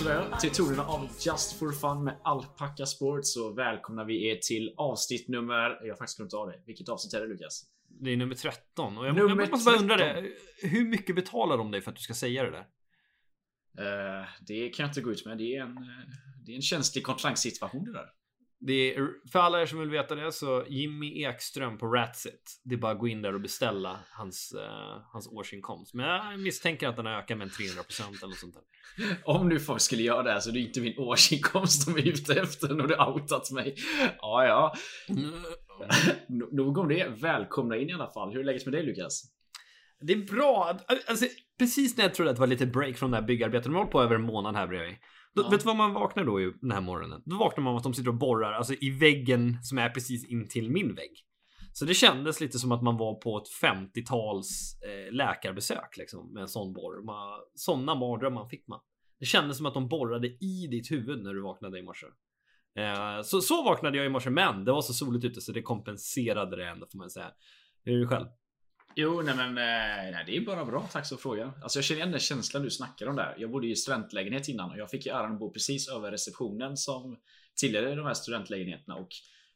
Sådär, till tonerna av Just for Fun med Alpaca Sport så välkomnar vi er till avsnitt nummer... Jag har faktiskt glömt av det. Vilket avsnitt är det Lukas? Det är nummer 13 och jag, Nummer jag måste bara undra 13. det. Hur mycket betalar de dig för att du ska säga det där? Eh, det kan jag inte gå ut med. Det är en, eh, det är en känslig kontraktssituation det där. Det är, för alla er som vill veta det så Jimmy Ekström på Ratsit. Det är bara att gå in där och beställa hans, eh, hans årsinkomst. Men jag misstänker att den har ökat med en 300% eller sånt där. Om nu folk skulle göra det här så är det inte min årsinkomst de är ute efter när du outat mig. Ja, ja. N- Nog om det. Välkomna in i alla fall. Hur är läget med dig Lukas? Det är bra. Alltså, precis när jag trodde att det var lite break från det här byggarbetet. De har hållit på över en månad här bredvid. Då, Ja. Vet du vad man vaknar då i den här morgonen? Då vaknar man av att de sitter och borrar alltså i väggen som är precis intill min vägg. Så det kändes lite som att man var på ett 50-tals eh, läkarbesök liksom med en sån borr. Man, såna mardrömmar fick man. Det kändes som att de borrade i ditt huvud när du vaknade i morse. Eh, så, så vaknade jag i morse, men det var så soligt ute så det kompenserade det ändå får man säga. Hur är det själv? Jo, nej men eh, nej, det är bara bra. Tack så frågan. Alltså jag känner igen den känslan du snackar om där. Jag bodde i studentlägenhet innan och jag fick ju äran att bo precis över receptionen som tillhörde de här studentlägenheterna och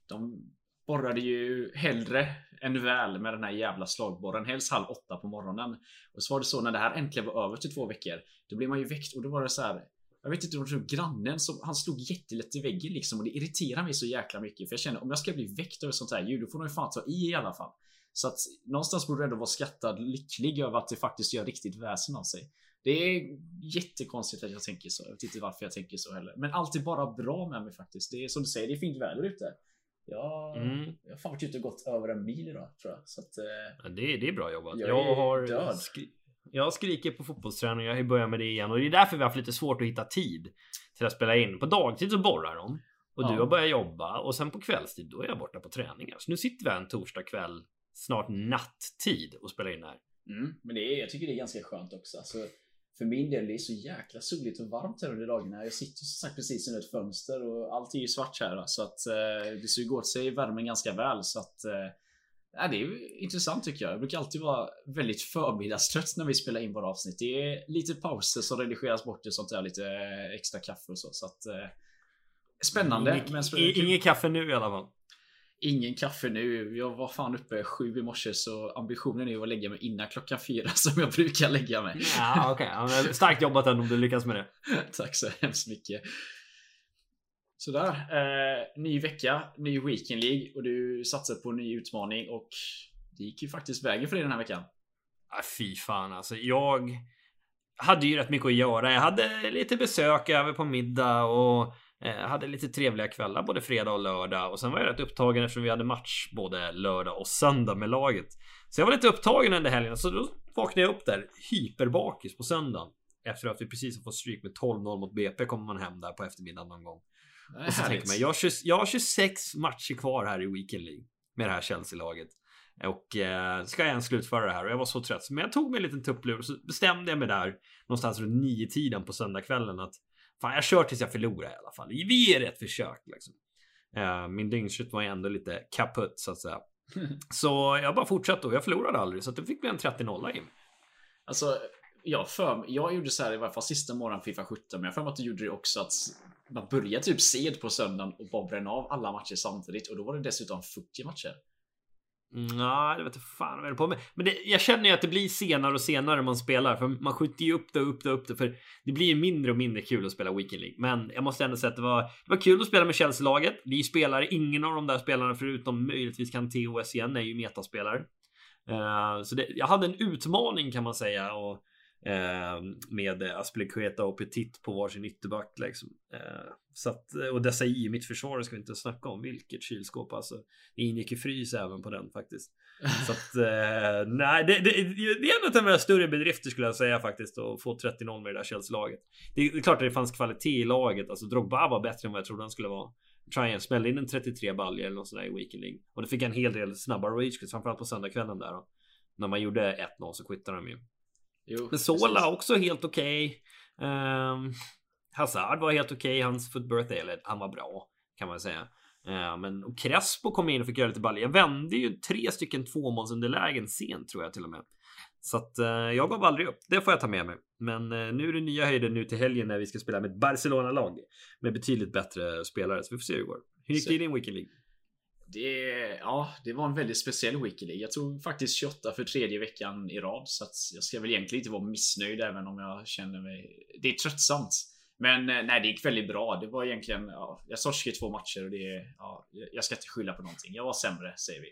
de borrade ju hellre än väl med den här jävla slagborren. Helst halv åtta på morgonen. Och så var det så när det här äntligen var över till två veckor. Då blev man ju väckt och då var det så här. Jag vet inte om det var grannen som han slog jättelätt i väggen liksom och det irriterar mig så jäkla mycket för jag känner om jag ska bli väckt över sånt här ljud då får de ju fan ta i i alla fall. Så att någonstans borde du ändå vara skattad lycklig över att det faktiskt gör riktigt väsen av sig. Det är jättekonstigt att jag tänker så. Jag vet inte varför jag tänker så heller. Men allt är bara bra med mig faktiskt. Det är som du säger, det är fint väder ute. Jag, Mm. jag har fan varit ute och gått över en mil idag tror jag. Så att, eh, Ja, Det, det är bra jobbat. Jag Jag, har död. skri- jag skriker på fotbollsträning. Jag har börjat med det igen och det är därför vi har haft lite svårt att hitta tid till att spela in. På dagtid så borrar de och Ja. du har börjat jobba och sen på kvällstid då är jag borta på träningar. Så nu sitter vi här en torsdag kväll, snart nattid och spelar in här. mm, men det är, jag tycker det är ganska skönt också. Alltså, för min del, det är så jäkla soligt och varmt här under dagarna. Jag sitter som sagt precis under ett fönster och allt är ju svart här. Så att eh, det suger åt sig värmen ganska väl. Så att eh, det är intressant tycker jag. Jag brukar alltid vara väldigt förmiddagstrött när vi spelar in våra avsnitt. Det är lite pauser som redigeras bort och sånt där. Lite eh, extra kaffe och så. så att, eh, spännande. Inget, men i- inget kaffe nu i alla fall. Ingen kaffe nu. Jag var fan uppe sju i morse så ambitionen är att lägga mig innan klockan fyra som jag brukar lägga mig. Ja, men starkt jobbat ändå om du lyckas med det. Tack så hemskt mycket. Sådär. Eh, ny vecka, ny Weekend League och du satsar på en ny utmaning och det gick ju faktiskt vägen för dig den här veckan. Ah, fy fan alltså. Jag hade ju rätt mycket att göra. Jag hade lite besök över på middag och hade lite trevliga kvällar både fredag och lördag. Och sen var jag rätt upptagen eftersom vi hade match både lördag och söndag med laget. Så jag var lite upptagen under helgen. Så då vaknade jag upp där hyperbakis på söndagen. Efter att vi precis har fått stryk med 12-0 mot BP kommer man hem där på eftermiddagen någon gång. Och så tänker man, jag har, 20, jag har 26 matcher kvar här i Weekend League. Med det här Chelsea-laget. Och eh, ska jag ens slutföra det här och jag var så trött. Men jag tog mig en liten tupplur och så bestämde jag mig där någonstans runt nio tiden på söndagskvällen att fan jag kör tills jag förlorar i alla fall. Vi ger ett försök liksom. Eh, min dygnsrytm var ju ändå lite kaputt så att säga. Så jag bara fortsatte och jag förlorade aldrig så att det fick bli en 30-0 in. Alltså, jag, för, jag gjorde så här i varje fall sista morgonen Fifa 17, men jag för mig att du gjorde det också att man började typ sed på söndagen och bara bränna av alla matcher samtidigt och då var det dessutom 40 matcher. Nej, det vet fan vad jag är på med. Men det, jag känner ju att det blir senare och senare man spelar. För man skjuter ju upp det och upp det och upp det. För det blir ju mindre och mindre kul att spela Weekend League. Men jag måste ändå säga att det var, det var kul att spela med Chelsea-laget. Vi spelare, ingen av de där spelarna förutom möjligtvis kan TOS igen är ju metaspelare. Uh, så det, jag hade en utmaning kan man säga. Och, eh, med Aspilicueta och Petit på varsin ytterback liksom. Eh, så att, och dessa i mitt försvar ska vi inte snacka om. Vilket kylskåp alltså. Det ingick ju frys även på den faktiskt. Så att, eh, nej, det, det, det är en av mina större bedrifter skulle jag säga faktiskt att få 30-0 med det där Chelsea-laget. Det, är- det är klart att det fanns kvalitet i laget. Alltså Drogba var bättre än vad jag trodde han skulle vara. Tryon smällde in en 33 baljer eller något sånt där i Weekend League. Och det fick en hel del snabba rage framförallt på söndagskvällen där då. När man gjorde 1-0 så quittade de ju. Jo, Men Sola precis. också helt okej. Ehm, Hazard var helt okej. Hans foot birthday, eller han var bra kan man säga. Eh, men och Crespo kom in och fick göra lite baller. Jag vände ju tre stycken tvåmålsunderlägen sent tror jag till och med. Så att eh, jag gav aldrig upp. Det får jag ta med mig. Men eh, nu är det nya höjder nu till helgen när vi ska spela med ett Barcelona-lag med betydligt bättre spelare. Så vi får se hur det går. Hur gick det i din Weekend League? Det, ja, det var en väldigt speciell Weekly League. Jag tog faktiskt 28 för tredje veckan i rad. Så att jag ska väl egentligen inte vara missnöjd även om jag känner mig... Det är tröttsamt. Men eh, nej, det gick väldigt bra. Det var egentligen... Ja, jag torskade två matcher och det... Ja, jag ska inte skylla på någonting. Jag var sämre, säger vi.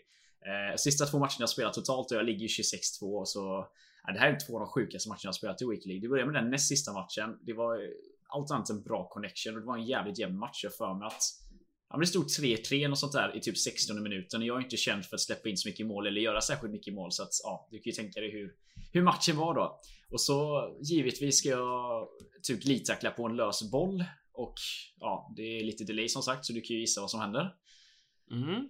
Eh, sista två matcherna jag spelat totalt och jag ligger 26-2 så... Ja, det här är två av de sjukaste matcherna jag spelat i Weekly League. Det började med den näst sista matchen. Det var allt annat än bra connection och det var en jävligt jämn match. Jag för mig att Ja, det stod 3-3 och sånt där i typ 16 minuten och jag är inte känd för att släppa in så mycket mål eller göra särskilt mycket mål så att ja, du kan ju tänka dig hur, hur matchen var då. Och så givetvis ska jag typ glidtackla på en lös boll och ja, det är lite delay som sagt så du kan ju gissa vad som händer. Mm.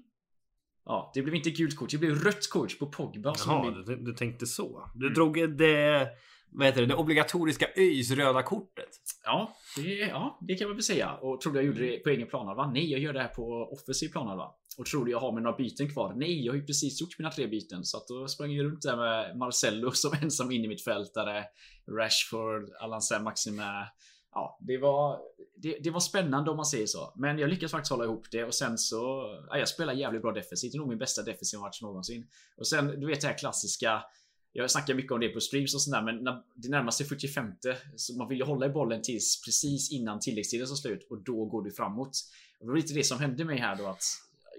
Ja, det blev inte gult kort, det blev rött kort på Pogba. Jaha, du, du, tänkte så. Du mm. drog det vad heter det, det obligatoriska ÖIS röda kortet. Ja det, ja, det kan man väl säga. Och trodde jag gjorde det på egen planhalva? Nej, jag gör det här på offensiv planhalva. Och trodde jag har med några byten kvar? Nej, jag har ju precis gjort mina tre byten. Så att då sprang jag runt där med Marcello som ensam in i mitt fältare. Rashford, Alan Maxime. Ja, det var, det, det, var spännande om man säger så. Men jag lyckades faktiskt hålla ihop det och sen så... Ja, jag spelar jävligt bra defensivt. Det är nog min bästa defensiva match någonsin. Och sen, du vet det här klassiska jag snackar mycket om det på streams och sådär men när det närmar sig 45 så man vill ju hålla i bollen tills precis innan tilläggstiden tar slut och då går du framåt. Och det var lite det som hände mig här då att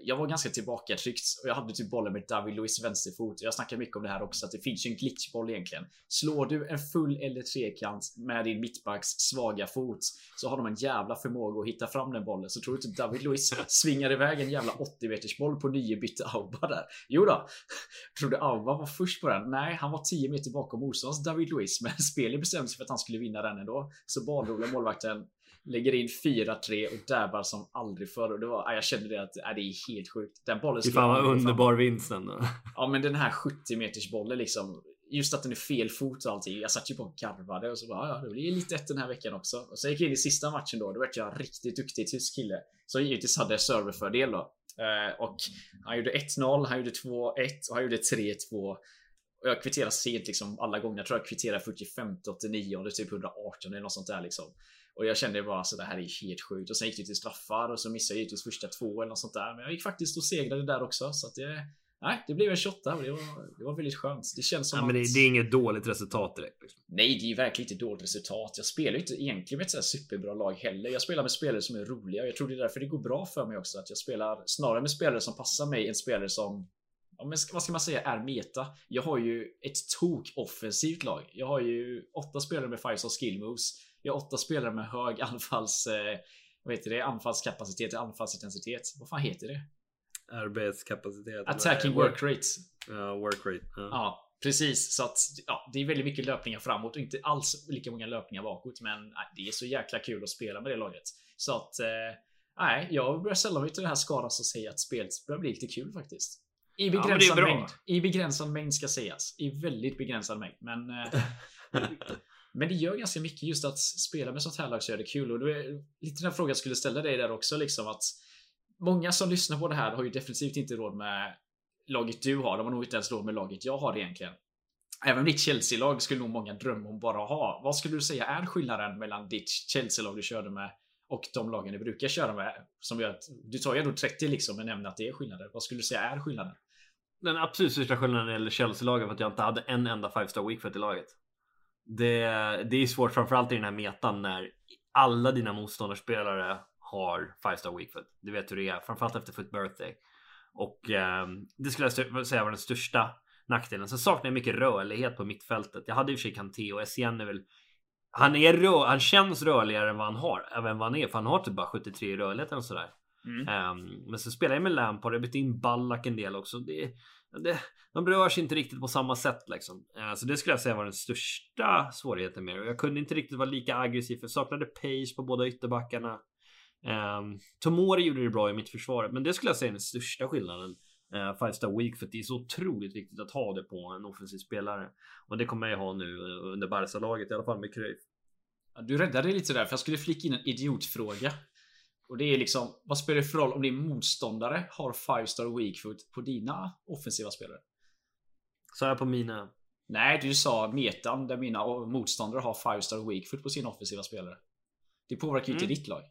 jag var ganska tillbakatryckt och jag hade typ bollen med David Luiz vänsterfot. Jag snackar mycket om det här också, att det finns ju en glitchboll egentligen. Slår du en full eller trekant med din mittbacks svaga fot så har de en jävla förmåga att hitta fram den bollen. Så tror du inte David Luiz svingar iväg en jävla 80 meters boll på nybytte Auba där? Jo då. Tror du Auba var först på den? Nej, han var 10 meter bakom motståndars David Luiz, men spelet bestämde sig för att han skulle vinna den ändå. Så badroliga målvakten Lägger in 4-3 och dabbar som aldrig förr. Och det var, jag kände det att det är helt sjukt. Den bollen skulle fan vad underbar vinst. Ja men den här 70 meters bollen liksom. Just att den är fel fot och allting. Jag satt ju på och garvade och så bara ja, det blir lite ett den här veckan också. Och så gick jag in i sista matchen då. Då vart jag riktigt duktig tysk kille. Som givetvis hade serverfördel då. Eh, och han gjorde 1-0, han gjorde 2-1 och han gjorde 3-2. Och jag kvitterade sent liksom alla gånger. Jag tror jag kvitterade 45 89 och typ 118 eller något sånt där liksom. Och jag kände bara så det här är helt sjukt. Och sen gick det till straffar och så missade jag givetvis första två eller något sånt där. Men jag gick faktiskt och segrade där också. Så att det... Nej, det blev en 28 och det var, det var väldigt skönt. Det känns som ja, men det, att... det är inget dåligt resultat direkt. Liksom. Nej, det är verkligen inte dåligt resultat. Jag spelar ju inte egentligen med ett så superbra lag heller. Jag spelar med spelare som är roliga. Jag tror det är därför det går bra för mig också. Att jag spelar snarare med spelare som passar mig än spelare som Ja, men vad ska man säga är meta? Jag har ju ett tok offensivt lag. Jag har ju åtta spelare med 5 skill moves. Jag har åtta spelare med hög anfalls... Eh, vad heter det? Anfallskapacitet, anfallsintensitet. Vad fan heter det? Arbetskapacitet. Attacking work rate. Ja, work rate. Ja. ja. precis. Så att ja, det är väldigt mycket löpningar framåt och inte alls lika många löpningar bakåt. Men nej, det är så jäkla kul att spela med det laget. Så att eh, nej, jag börjar sälla mig till den här skaran som säger att spelet börjar bli lite kul faktiskt. I begränsad ja, mängd. I begränsad mängd ska sägas. I väldigt begränsad mängd. Men eh, Men det gör ganska mycket just att spela med sånt här lag så är det kul. Och då är lite den frågan jag skulle ställa dig där också liksom att Många som lyssnar på det här har ju definitivt inte råd med laget du har. De har nog inte ens råd med laget jag har egentligen. Även ditt Chelsea-lag skulle nog många drömma om bara ha. Vad skulle du säga är skillnaden mellan ditt Chelsea-lag du körde med och de lagen du brukar köra med? Som gör att du tar ju ändå 30 liksom men nämner att det är skillnader. Vad skulle du säga är skillnaden? Den absolut största skillnaden när det gäller Chelsea-laget var att jag inte hade en enda 5-star week i laget. Det, det är svårt framförallt i den här metan när alla dina motståndarspelare har 5 star weak foot. Du vet hur det är, framförallt efter foot birthday. Och eh, det skulle jag säga var den största nackdelen. Sen saknar jag mycket rörlighet på mittfältet. Jag hade i och för sig Kanté och SCN är väl han, är rör, han känns rörligare än vad han har, även vad han är, för han har typ bara 73 i rörlighet eller sådär. Mm. Um, men så spelar jag med Lampard, jag bytte in Ballack en del också. Det, det, de rör sig inte riktigt på samma sätt liksom. Eh, så det skulle jag säga var den största svårigheten med det. Jag kunde inte riktigt vara lika aggressiv, för jag saknade pace på båda ytterbackarna. Um, Tomori gjorde det bra i mitt försvar, men det skulle jag säga är den största skillnaden. Eh, uh, Five Star Week för det är så otroligt viktigt att ha det på en offensiv spelare. Och det kommer jag ha nu eh, under Barca-laget i alla fall med Cruyff. Du räddade lite där för jag skulle flika in en idiotfråga. Och det är liksom, vad spelar det för roll om din motståndare har 5 star weak foot på dina offensiva spelare? Sa jag på mina? Nej, du sa metan där mina motståndare har 5 star weak foot på sina offensiva spelare. Det påverkar ju mm. inte ditt lag.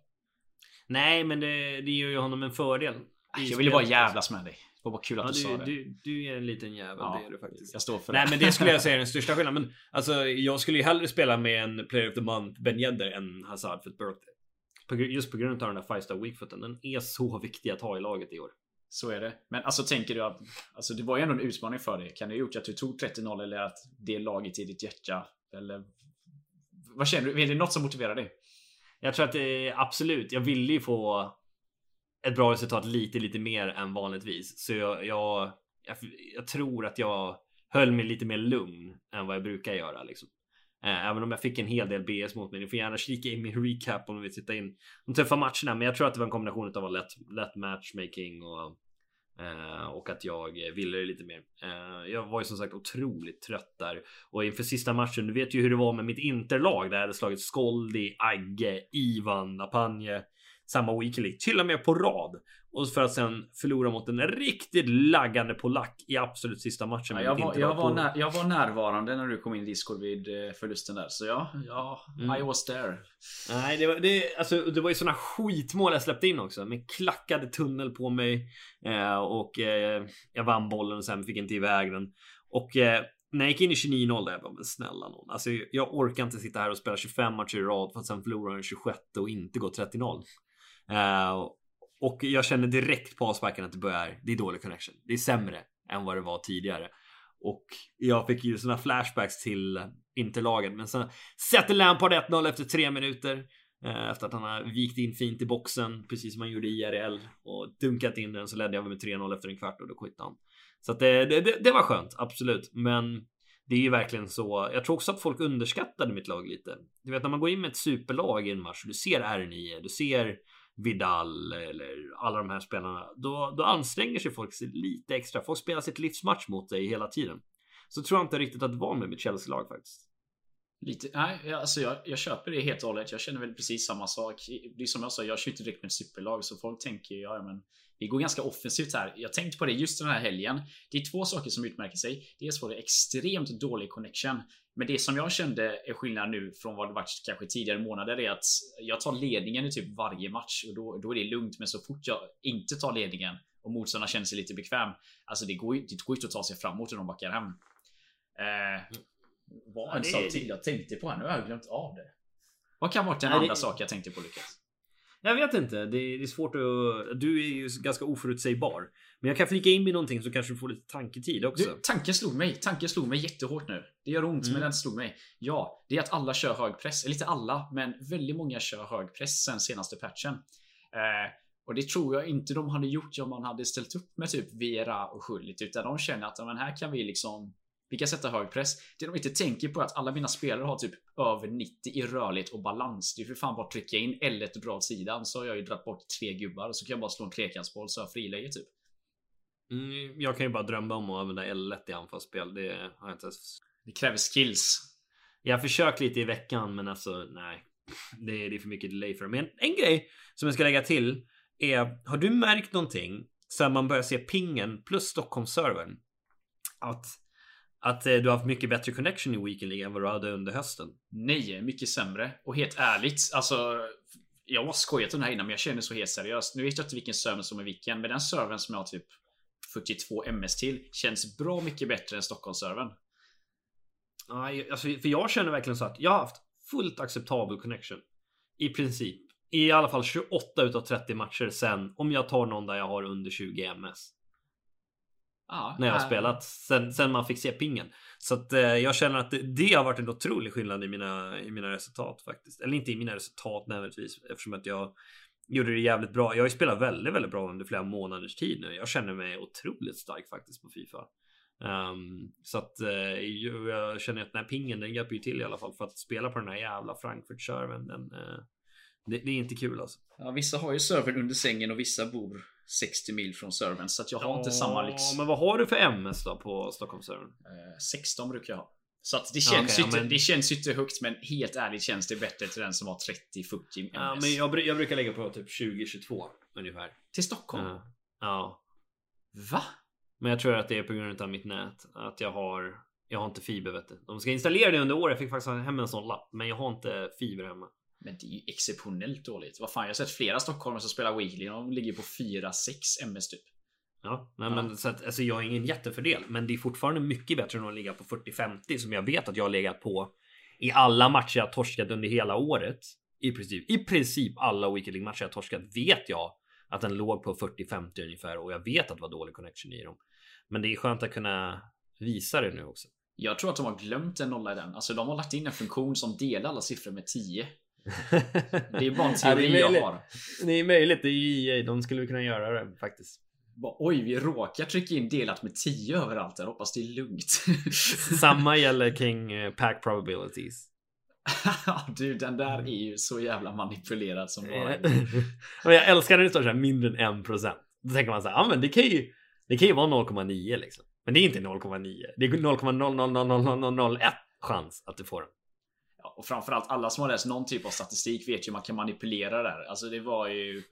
Nej, men det, det ger ju honom en fördel. Jag ville bara jävlas med dig. Det var kul att ja, du, du, sa det. Du, du är en liten jävel, ja, det är du faktiskt. Jag står för Nej, det. men det skulle jag säga är den största skillnaden. Men alltså, jag skulle ju hellre spela med en Player of the Month, Ben Yedder, än Hazard för ett birthday. Just på grund av den där 5 star weakfooten. Den är så viktig att ha i laget i år. Så är det. Men alltså tänker du att alltså, det var ju ändå en utmaning för dig. Kan det ha gjort att du tog 30-0 eller att det laget i ditt hjärta? Eller vad känner du? Är det något som motiverar dig? Jag tror att det är absolut. Jag ville ju få ett bra resultat lite, lite mer än vanligtvis. Så jag, jag, jag, jag tror att jag höll mig lite mer lugn än vad jag brukar göra liksom. Eh, även om jag fick en hel del BS mot mig. Ni får gärna kika in min recap om ni vill titta in de tuffa matcherna. Men jag tror att det var en kombination av lätt, lätt matchmaking och eh, och att jag eh, ville det lite mer. Jag var ju som sagt otroligt trött där och inför sista matchen. Du vet ju hur det var med mitt interlag där jag hade slagit Skoldi, Agge, Ivan, Napanje samma weekly, till och med på rad. Och för att sen förlora mot en riktigt laggande polack i absolut sista matchen. Ja, jag, var, jag, var när, jag var närvarande när du kom in i Discord vid eh, förlusten där. Så ja, ja mm. I was there. Nej, det var, det, alltså, det var ju såna skitmål jag släppte in också. Med klackade tunnel på mig. Eh, och eh, jag vann bollen och sen fick inte iväg den. Och eh, när jag gick in i 29-0 där, jag bara, men snälla någon. Alltså, jag orkar inte sitta här och spela 25 matcher i rad för att sen förlora den 26 och inte gå 30-0. Uh, och jag känner direkt på avsparken att det börjar, det är dålig connection. Det är sämre än vad det var tidigare. Och jag fick ju såna flashbacks till interlagen. Men sen sätter Lampard 1-0 efter tre minuter. Eh, efter att han har vikt in fint i boxen, precis som han gjorde i IRL. Och dunkat in den så ledde jag med 3-0 efter en kvart och då skittade han. Så att det, det, det, var skönt, absolut. Men det är ju verkligen så. Jag tror också att folk underskattade mitt lag lite. Du vet när man går in med ett superlag i en match. Du ser R9, du ser Vidal eller alla de här spelarna. Då, då anstränger sig folk sig lite extra. Folk spelar sitt livsmatch mot dig hela tiden. Så tror jag inte riktigt att det var med mitt Chelsea-lag faktiskt. Lite, nej, alltså jag, jag köper det helt och hållet. Jag känner väl precis samma sak. Det är som jag sa, jag kör inte direkt med ett superlag så folk tänker ja, men vi går ganska offensivt här. Jag tänkte på det just den här helgen. Det är två saker som utmärker sig. Dels var det extremt dålig connection. Men det som jag kände är skillnad nu från vad det varit kanske tidigare månader är att jag tar ledningen i typ varje match och då, då är det lugnt. Men så fort jag inte tar ledningen och motståndaren känner sig lite bekväm. Alltså det går ju det går inte att ta sig framåt när de backar hem. Eh, vad en ja, sak till jag tänkte på här. Nu har jag glömt av det. Vad kan vara den andra det... sak jag tänkte på Lukas? Jag vet inte. Det är, det är, svårt att... Du är ju ganska oförutsägbar. Men jag kan flika in med någonting så kanske du får lite tanketid också. Du, tanken slog mig. Tanken slog mig jättehårt nu. Det gör ont, mm. men den slog mig. Ja, det är att alla kör hög press. Eller inte alla, men väldigt många kör hög press sen senaste patchen. Eh, och det tror jag inte de hade gjort om man hade ställt upp med typ Vera och Schullit. Utan de känner att men här kan vi liksom vi kan sätta hög press. Det de inte tänker på är att alla mina spelare har typ över 90 i rörlighet och balans. Det är för fan bara att trycka in L1 och dra åt sidan så har jag ju dragit bort tre gubbar och så kan jag bara slå en trekantsboll så har jag friläge typ. Mm, jag kan ju bara drömma om att använda L1 i anfallsspel. Det har jag inte ens... Det kräver skills. Jag har försökt lite i veckan men alltså nej. Det är, det är för mycket delay för det. Men en grej som jag ska lägga till är, har du märkt någonting sen man börjar se pingen plus Stockholmsservern? Att att eh, du har haft mycket bättre connection i Weekend League än vad du hade under hösten? Nej, mycket sämre. Och helt ärligt, alltså jag har skojat om det här innan men jag känner så helt seriöst. Nu vet jag inte vilken server som är vilken, men den servern som jag har typ 42 ms till känns bra mycket bättre än Stockholmsservern. Nej, alltså, för jag känner verkligen så att jag har haft fullt acceptabel connection. I princip. I alla fall 28 utav 30 matcher sen om jag tar någon där jag har under 20 ms. Ja, när jag har äh... spelat sen, sen man fick se pingen. Så att eh, jag känner att det, det, har varit en otrolig skillnad i mina, i mina resultat faktiskt. Eller inte i mina resultat nödvändigtvis eftersom att jag gjorde det jävligt bra. Jag har ju spelat väldigt, väldigt bra under flera månaders tid nu. Jag känner mig otroligt stark faktiskt på Fifa. Um, så att uh, jag känner att den här pingen den hjälper ju till i alla fall för att spela på den här jävla Frankfurt-servern. Den, uh, det, det, är inte kul alltså. Ja, vissa har ju servern under sängen och vissa bor 60 mil från servern. Så att jag har ja, inte samma lyx. Men vad har du för MS då på Stockholmsservern? Eh, 16 brukar jag ha. Så att det känns, Okej, ju inte, men- det känns inte högt men helt ärligt känns det bättre till den som har 30-40 ms. Ja, men jag, jag brukar lägga på typ 20-22 ungefär. Till Stockholm? Ja. ja. Va? Men jag tror att det är på grund av mitt nät. Att jag har jag har inte fiber vet du. De ska installera det under året. Jag fick faktiskt hem en sån lapp. Men jag har inte fiber hemma. Men det är ju exceptionellt dåligt. Vad fan, jag har sett flera stockholmare som spelar Weekly. De ligger på 4-6 ms typ. Ja, nej, Ja. men så att, alltså jag har ingen jättefördel, men det är fortfarande mycket bättre än att ligga på 40-50 som jag vet att jag har legat på i alla matcher jag torskat under hela året. I princip, i princip alla League matcher jag torskat vet jag att den låg på 40-50 ungefär och jag vet att det var dålig connection i dem. Men det är skönt att kunna visa det nu också. Jag tror att de har glömt en nolla i den. Alltså de har lagt in en funktion som delar alla siffror med 10. Det är bara en Ja, teori jag har. Det är möjligt, det är EA, de skulle kunna göra det faktiskt. Bara, Oj, vi råkar trycka in delat med 10 överallt. Jag hoppas det är lugnt. Samma gäller kring eh, pack probabilities. du, den där är ju så jävla manipulerad som bara... Men jag älskar när det står så här mindre än 1%. Då tänker man så här, ja men det kan ju, det kan ju vara 0,9 liksom. Men det är inte 0,9. Det är 0,0000001 chans att du får den. Ja, och framförallt alla som har läst någon typ av statistik vet ju hur man kan manipulera det där. Alltså det var ju...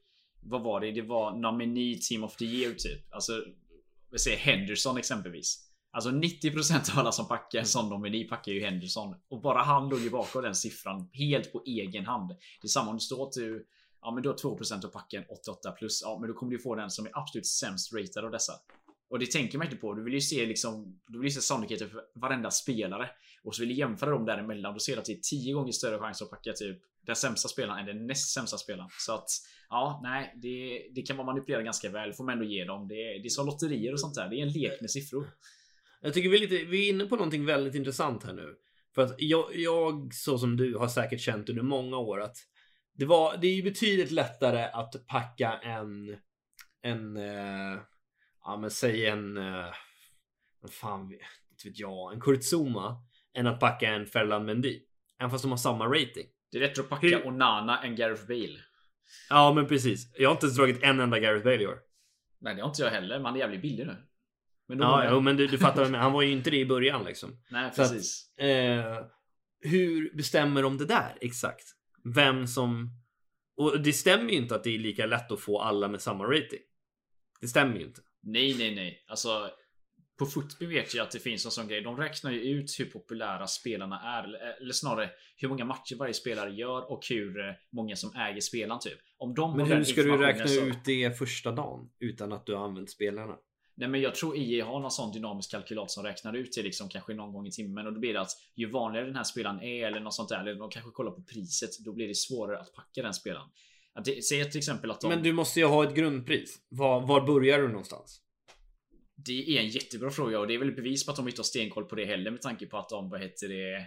Vad var det? Det var nominee team of the year typ. Alltså... Vi säger Henderson exempelvis. Alltså 90% av alla som packar en sån nominee packar ju Henderson. Och bara han låg ju bakom den siffran helt på egen hand. Det är samma om du står att du... Ja men du har 2% att packa en 88 plus. Ja men då kommer du få den som är absolut sämst ratad av dessa. Och det tänker man inte på. Du vill ju se liksom... Du vill ju se sannolikheten för varenda spelare. Och så vill du jämföra dem däremellan. Då ser du att det är 10 gånger större chans att packa typ den sämsta spelaren än den näst sämsta spelaren. Så att ja, nej, det, det kan man manipulera ganska väl. Får man ändå ge dem. Det, det är som lotterier och sånt där. Det är en lek med siffror. Jag tycker vi är, lite, vi är inne på någonting väldigt intressant här nu. För att jag, jag, så som du, har säkert känt under många år att det, var, det är ju betydligt lättare att packa en, en, eh, ja men säg en, eh, vad fan, vet- jag, en Kurtzuma än att packa en Ferland Mendy. Även fast de har samma rating. Det är bättre att packa Hur- Onana än Gareth Bale. Ja, men precis. Jag har inte ens dragit en enda Gareth Bale i år. Nej, det har inte jag heller. Man är jävligt billig nu. Men Ja, jo, men du, du fattar vad jag. Han var ju inte det i början liksom. Nej, Så att- precis. Eh, hur bestämmer de det där exakt? Vem som... Och det stämmer ju inte att det är lika lätt att få alla med samma rating. Det stämmer ju inte. Nej, nej, nej. Alltså, på Football vet jag att det finns en sån grej. De räknar ju ut hur populära spelarna är. Eller, eller snarare hur många matcher varje spelare gör och hur eh, många som äger spelaren typ. Om de Men hur ska du räkna så- ut det första dagen utan att du har använt spelarna? Nej men jag tror EA har någon sån dynamisk kalkylat som räknar ut det liksom kanske någon gång i timmen och då blir det att ju vanligare den här spelaren är eller något sånt där eller de kanske kollar på priset då blir det svårare att packa den spelaren. Att det, säg till exempel att de, Men du måste ju ha ett grundpris. Var, var börjar du någonstans? Det är en jättebra fråga och det är väl bevis på att de inte har stenkoll på det heller med tanke på att de, vad heter det,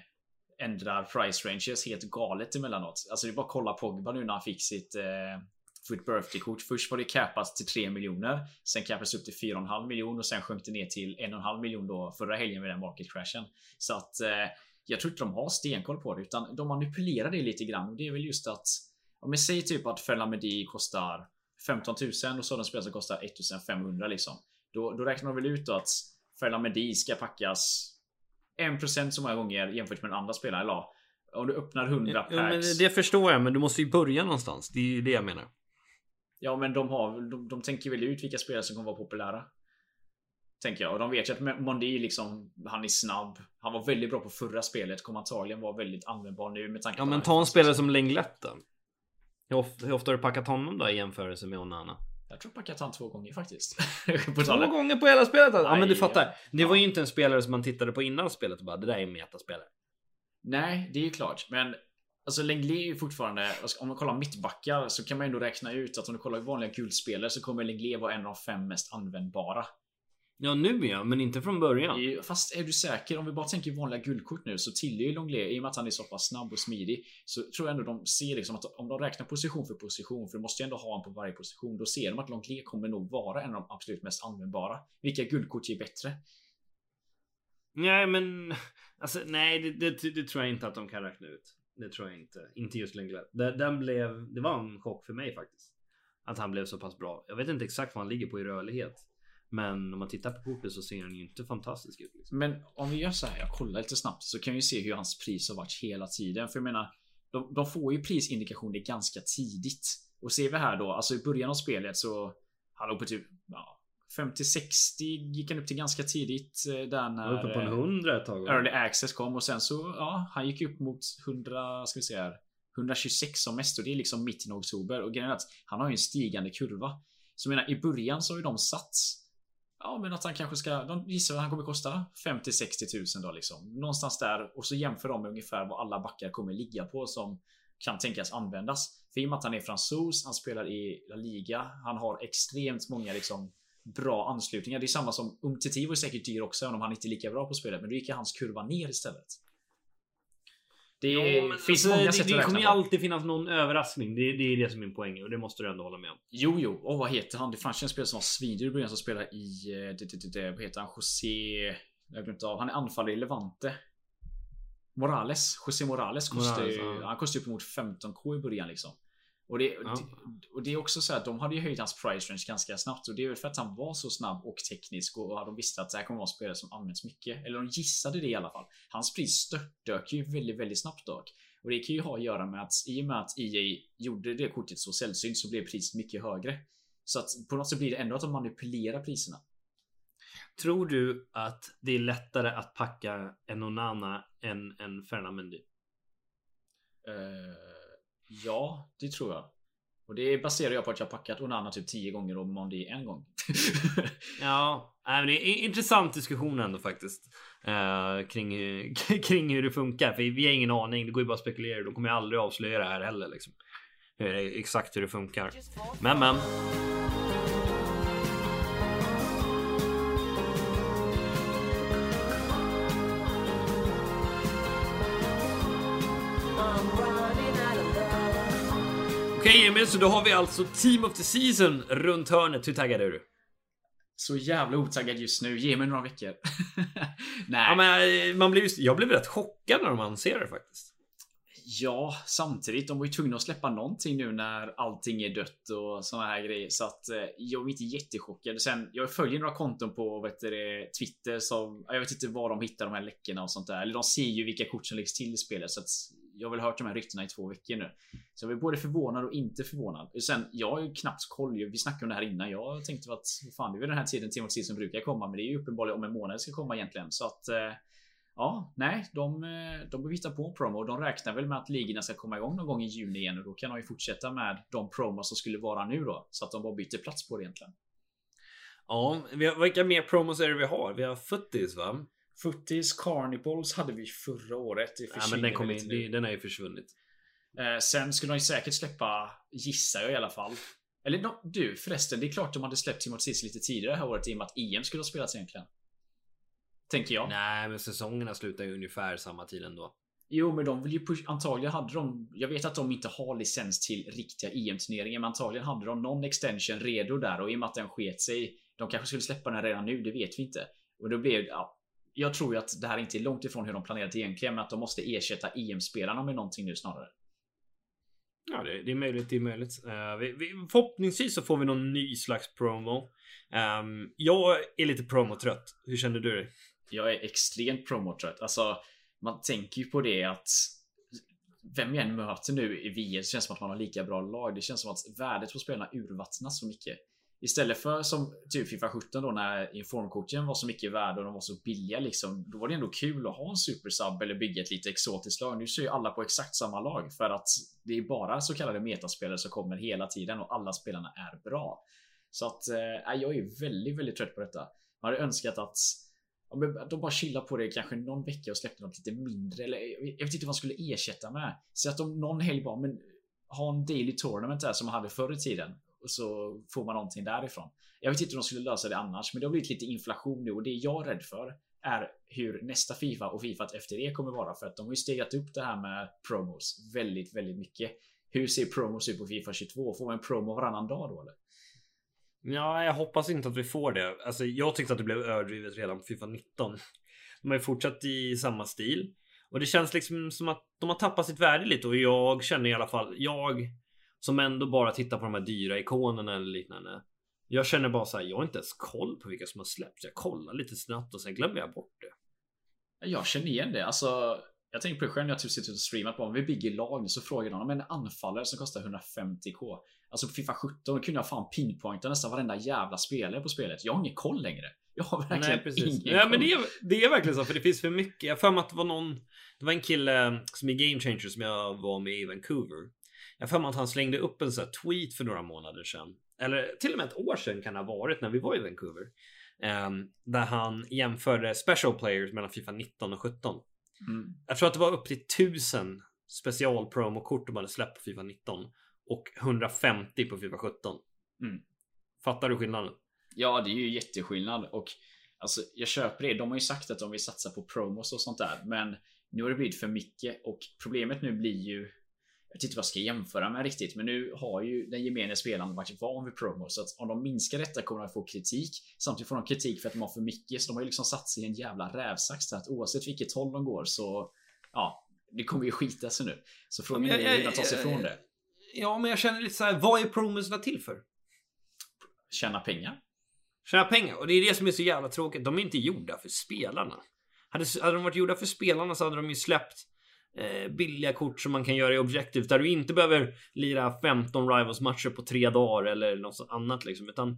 ändrar price ranges helt galet emellanåt. Alltså det är bara att kolla Pogba nu när han fick sitt eh, Foot Birthday-kort. Först var det capat till 3 miljoner. Sen capades upp till 4,5 miljoner och sen sjönk det ner till 1,5 miljon då förra helgen med den market crashen. Så att eh, jag tror inte de har stenkoll på det utan de manipulerar det lite grann. Och det är väl just att om vi säger typ att Ferland Medi kostar 15 000 och så har de spelare som kostar 1500 liksom. Då, då räknar de väl ut att Ferland Medi ska packas 1% så många gånger jämfört med den andra spelaren. Eller om du öppnar 100 packs. Ja, men det förstår jag, men du måste ju börja någonstans. Det är ju det jag menar. Ja men de har de, de tänker väl ut vilka spelare som kommer vara populära. Tänker jag. Och de vet ju att Mondi liksom Han är snabb. Han var väldigt bra på förra spelet. Kommer antagligen vara väldigt användbar nu med tanke Ja, men ta en spelare som Lenglet då. Hur ofta har du packat honom då i jämförelse med Onana? Jag tror packat han två gånger faktiskt. på Två tal om- gånger på hela spelet? alltså. Ja, men du fattar. Det var ja. ju inte en spelare som man tittade på innan spelet och bara det där är en metaspelare. Nej, det är ju klart. Men alltså Lenglet är ju fortfarande, alltså, om man kollar mittbackar så kan man ändå räkna ut att om du kollar vanliga guldspelare så kommer Lenglet vara en av de fem mest användbara. Ja, nu ja, men inte från början. Fast är du säker? Om vi bara tänker vanliga guldkort nu så tillhör ju Lenglet, i och med att han är så pass snabb och smidig, så tror jag ändå de ser liksom att om de räknar position för position, för du måste ju ändå ha en på varje position, då ser de att Lenglet kommer nog vara en av de absolut mest användbara. Vilka guldkort ger bättre? Nej, men alltså nej, det, det, det tror jag inte att de kan räkna ut. Det tror jag inte. Inte just Lenglet. Den, den blev, det var en chock för mig faktiskt. Att han blev så pass bra. Jag vet inte exakt vad han ligger på i rörlighet. Men om man tittar på kortet så ser den ju inte fantastisk ut. Liksom. Men om vi gör så här, jag kollar lite snabbt så kan vi se hur hans pris har varit hela tiden. För jag menar, de, de får ju prisindikationer ganska tidigt. Och ser vi här då, alltså i början av spelet så han låg på typ ja, 50-60 gick han upp till ganska tidigt eh, där när uppe på en 100 ett tag. Early Access kom och sen så ja, han gick upp mot 100 ska vi se här 126 som mest och det är liksom mitten av oktober och grejen är att han har ju en stigande kurva. Så jag menar i början så har ju de satts Ja men att han kanske ska, de gissar att han kommer kosta 50-60 tusen då liksom. Någonstans där och så jämför de med ungefär vad alla backar kommer ligga på som kan tänkas användas. För i och med att han är fransos, han spelar i La Liga, han har extremt många liksom bra anslutningar. Det är samma som Umtiti var säkert dyr också, även om han inte är lika bra på spelet. Men då gick hans kurva ner istället. Det jo, finns alltså, många sätt det, det kommer ju alltid finnas någon överraskning. Det, det, är det som är min poäng och det måste du ändå hålla med om. Jo, jo. Och vad heter han? Det fanns en spelare som var svindyr i början som spelar i... Eh, det, det, det, vad heter han? José... Jag glömt av. Han är anfallare i Levante. Morales. José Morales kostar ju... Ja. Han kostar upp mot 15k i början liksom. Och det, ja. och det är också så att de hade ju höjt hans price range ganska snabbt och det är väl för att han var så snabb och teknisk och de visste att det här kommer vara spelare som används mycket. Eller de gissade det i alla fall. Hans pris störtdök ju väldigt, väldigt snabbt dock. Och det kan ju ha att göra med att i och med att EA gjorde det kortet så sällsynt så blev priset mycket högre. Så att på något sätt blir det ändå att de manipulerar priserna. Tror du att det är lättare att packa en Onana än en Fernand Mendy? Uh... Ja, det tror jag. Och det baserar jag på att jag packat Onana typ 10 gånger och Mondi en gång. ja, det är intressant diskussion ändå faktiskt. Uh, kring, kring hur det funkar. För vi har ingen aning. Det går ju bara att spekulera. De kommer aldrig avslöja det här heller liksom. Exakt hur det funkar. Men men. Emil, så då har vi alltså Team of the Season runt hörnet. Hur taggad är du? Så jävla otaggad just nu. Ge mig några veckor. Nej. Ja, men eh, man blir just, jag blev rätt chockad när de annonserade det faktiskt. Ja, samtidigt. De var ju tvungna att släppa någonting nu när allting är dött och såna här grejer. Så att eh, jag är inte jättechockad. Sen, jag följer några konton på vet du, Twitter som jag vet inte var de hittar de här läckorna och sånt där. Eller de ser ju vilka kort som läggs till i spelet. Så att jag har väl hört de här ryktena i två veckor nu. Så jag är både förvånad och inte förvånad. Sen, jag har ju knappt koll. Vi snackade om det här innan. Jag tänkte att fan, det är väl den här tiden Team of som brukar komma. Men det är ju uppenbarligen om en månad ska komma egentligen. Så att eh, Ja, nej, de, eh, de behöver hitta på en promo. De räknar väl med att ligorna ska komma igång någon gång i juni igen och då kan de ju fortsätta med de promos som skulle vara nu då. Så att de bara byter plats på det egentligen. Ja, vi har, vilka mer promos är det vi har? Vi har Futtis va? Futtis Carnivals hade vi förra året. Det ja, men den, kom in, den har ju försvunnit. Eh, sen skulle de ju säkert släppa, gissar jag i alla fall. Eller no, du förresten, det är klart de hade släppt Timothy lite tidigare det här året i och med att EM skulle ha spelats egentligen. Tänker jag. Nej, men säsongerna slutar ju ungefär samma tid ändå. Jo, men de vill ju push, antagligen hade de. Jag vet att de inte har licens till riktiga EM turneringar, men antagligen hade de någon extension redo där och i och med att den sket sig. De kanske skulle släppa den redan nu, det vet vi inte. Och då blev ja, jag tror ju att det här inte är långt ifrån hur de planerat egentligen, men att de måste ersätta EM-spelarna med någonting nu snarare. Ja, det, det är möjligt. Det är möjligt. Uh, vi, vi, förhoppningsvis så får vi någon ny slags promo. Um, jag är lite promotrött. Hur känner du dig? Jag är extremt promotrött. Alltså, man tänker ju på det att vem jag än möter nu i VM så känns det som att man har lika bra lag. Det känns som att värdet på spelarna urvattnas så mycket. Istället för som typ Fifa 17 då när informkorten var så mycket värda och de var så billiga liksom. Då var det ändå kul att ha en supersub eller bygga ett lite exotiskt lag. Nu ser ju alla på exakt samma lag för att det är bara så kallade metaspelare som kommer hela tiden och alla spelarna är bra. Så att eh, jag är väldigt, väldigt trött på detta. Man hade önskat att de bara chillar på det kanske någon vecka och släppte något lite mindre. Eller jag vet inte vad man skulle ersätta med. Så att de någon helg bara, men ha en daily tournament där som man hade förr i tiden. Och så får man någonting därifrån. Jag vet inte hur de skulle lösa det annars, men det har blivit lite inflation nu och det jag är rädd för är hur nästa Fifa och Fifa efter det kommer vara för att de har ju stegat upp det här med promos väldigt, väldigt mycket. Hur ser promos ut på Fifa 22? Får man en promo varannan dag då eller? Ja, jag hoppas inte att vi får det. Alltså, jag tyckte att det blev överdrivet redan på Fifa 19. De har ju fortsatt i samma stil och det känns liksom som att de har tappat sitt värde lite och jag känner i alla fall jag som ändå bara tittar på de här dyra ikonerna eller liknande. Jag känner bara så här, jag har inte ens koll på vilka som har släppts. Jag kollar lite snabbt och sen glömmer jag bort det. Jag känner igen det. Alltså, jag tänker på det själv när jag typ sitter och streamat på om vi bygger lag så frågar någon om en anfallare som kostar 150k. Alltså på Fifa 17 kunde jag fan pinpointa nästan varenda jävla spelare på spelet. Jag har ingen koll längre. Jag har verkligen Nej, precis. ingen ja, koll. men det är, det är verkligen så för det finns för mycket. Jag för mig att det var någon. Det var en kille som är game changer som jag var med i Vancouver. Jag för mig att han slängde upp en sån tweet för några månader sedan. Eller till och med ett år sedan kan det ha varit när vi var i Vancouver. Um, där han jämförde special players mellan Fifa 19 och 17. Mm. Jag tror att det var upp till 1000 special promokort de hade släppt på Fifa 19 och 150 på Fifa 17. Mm. Fattar du skillnaden? Ja, det är ju jätteskillnad och alltså jag köper det. De har ju sagt att de vill satsa på promos och sånt där, men nu har det blivit för mycket och problemet nu blir ju jag vet inte vad jag ska jämföra med riktigt, men nu har ju den gemene spelaren varit van vid promo så att om de minskar detta kommer de få kritik. Samtidigt får de kritik för att de har för mycket, så de har ju liksom satt sig i en jävla rävsax att oavsett vilket håll de går så ja, det kommer ju skita sig nu. Så frågan är hur de tar sig ifrån det. Ja, men jag känner lite så här, vad är promosarna till för? Tjäna pengar. Tjäna pengar och det är det som är så jävla tråkigt. De är inte gjorda för spelarna. Hade, hade de varit gjorda för spelarna så hade de ju släppt Eh, billiga kort som man kan göra i objektivt där du inte behöver lira 15 Rivals matcher på tre dagar eller något annat liksom, utan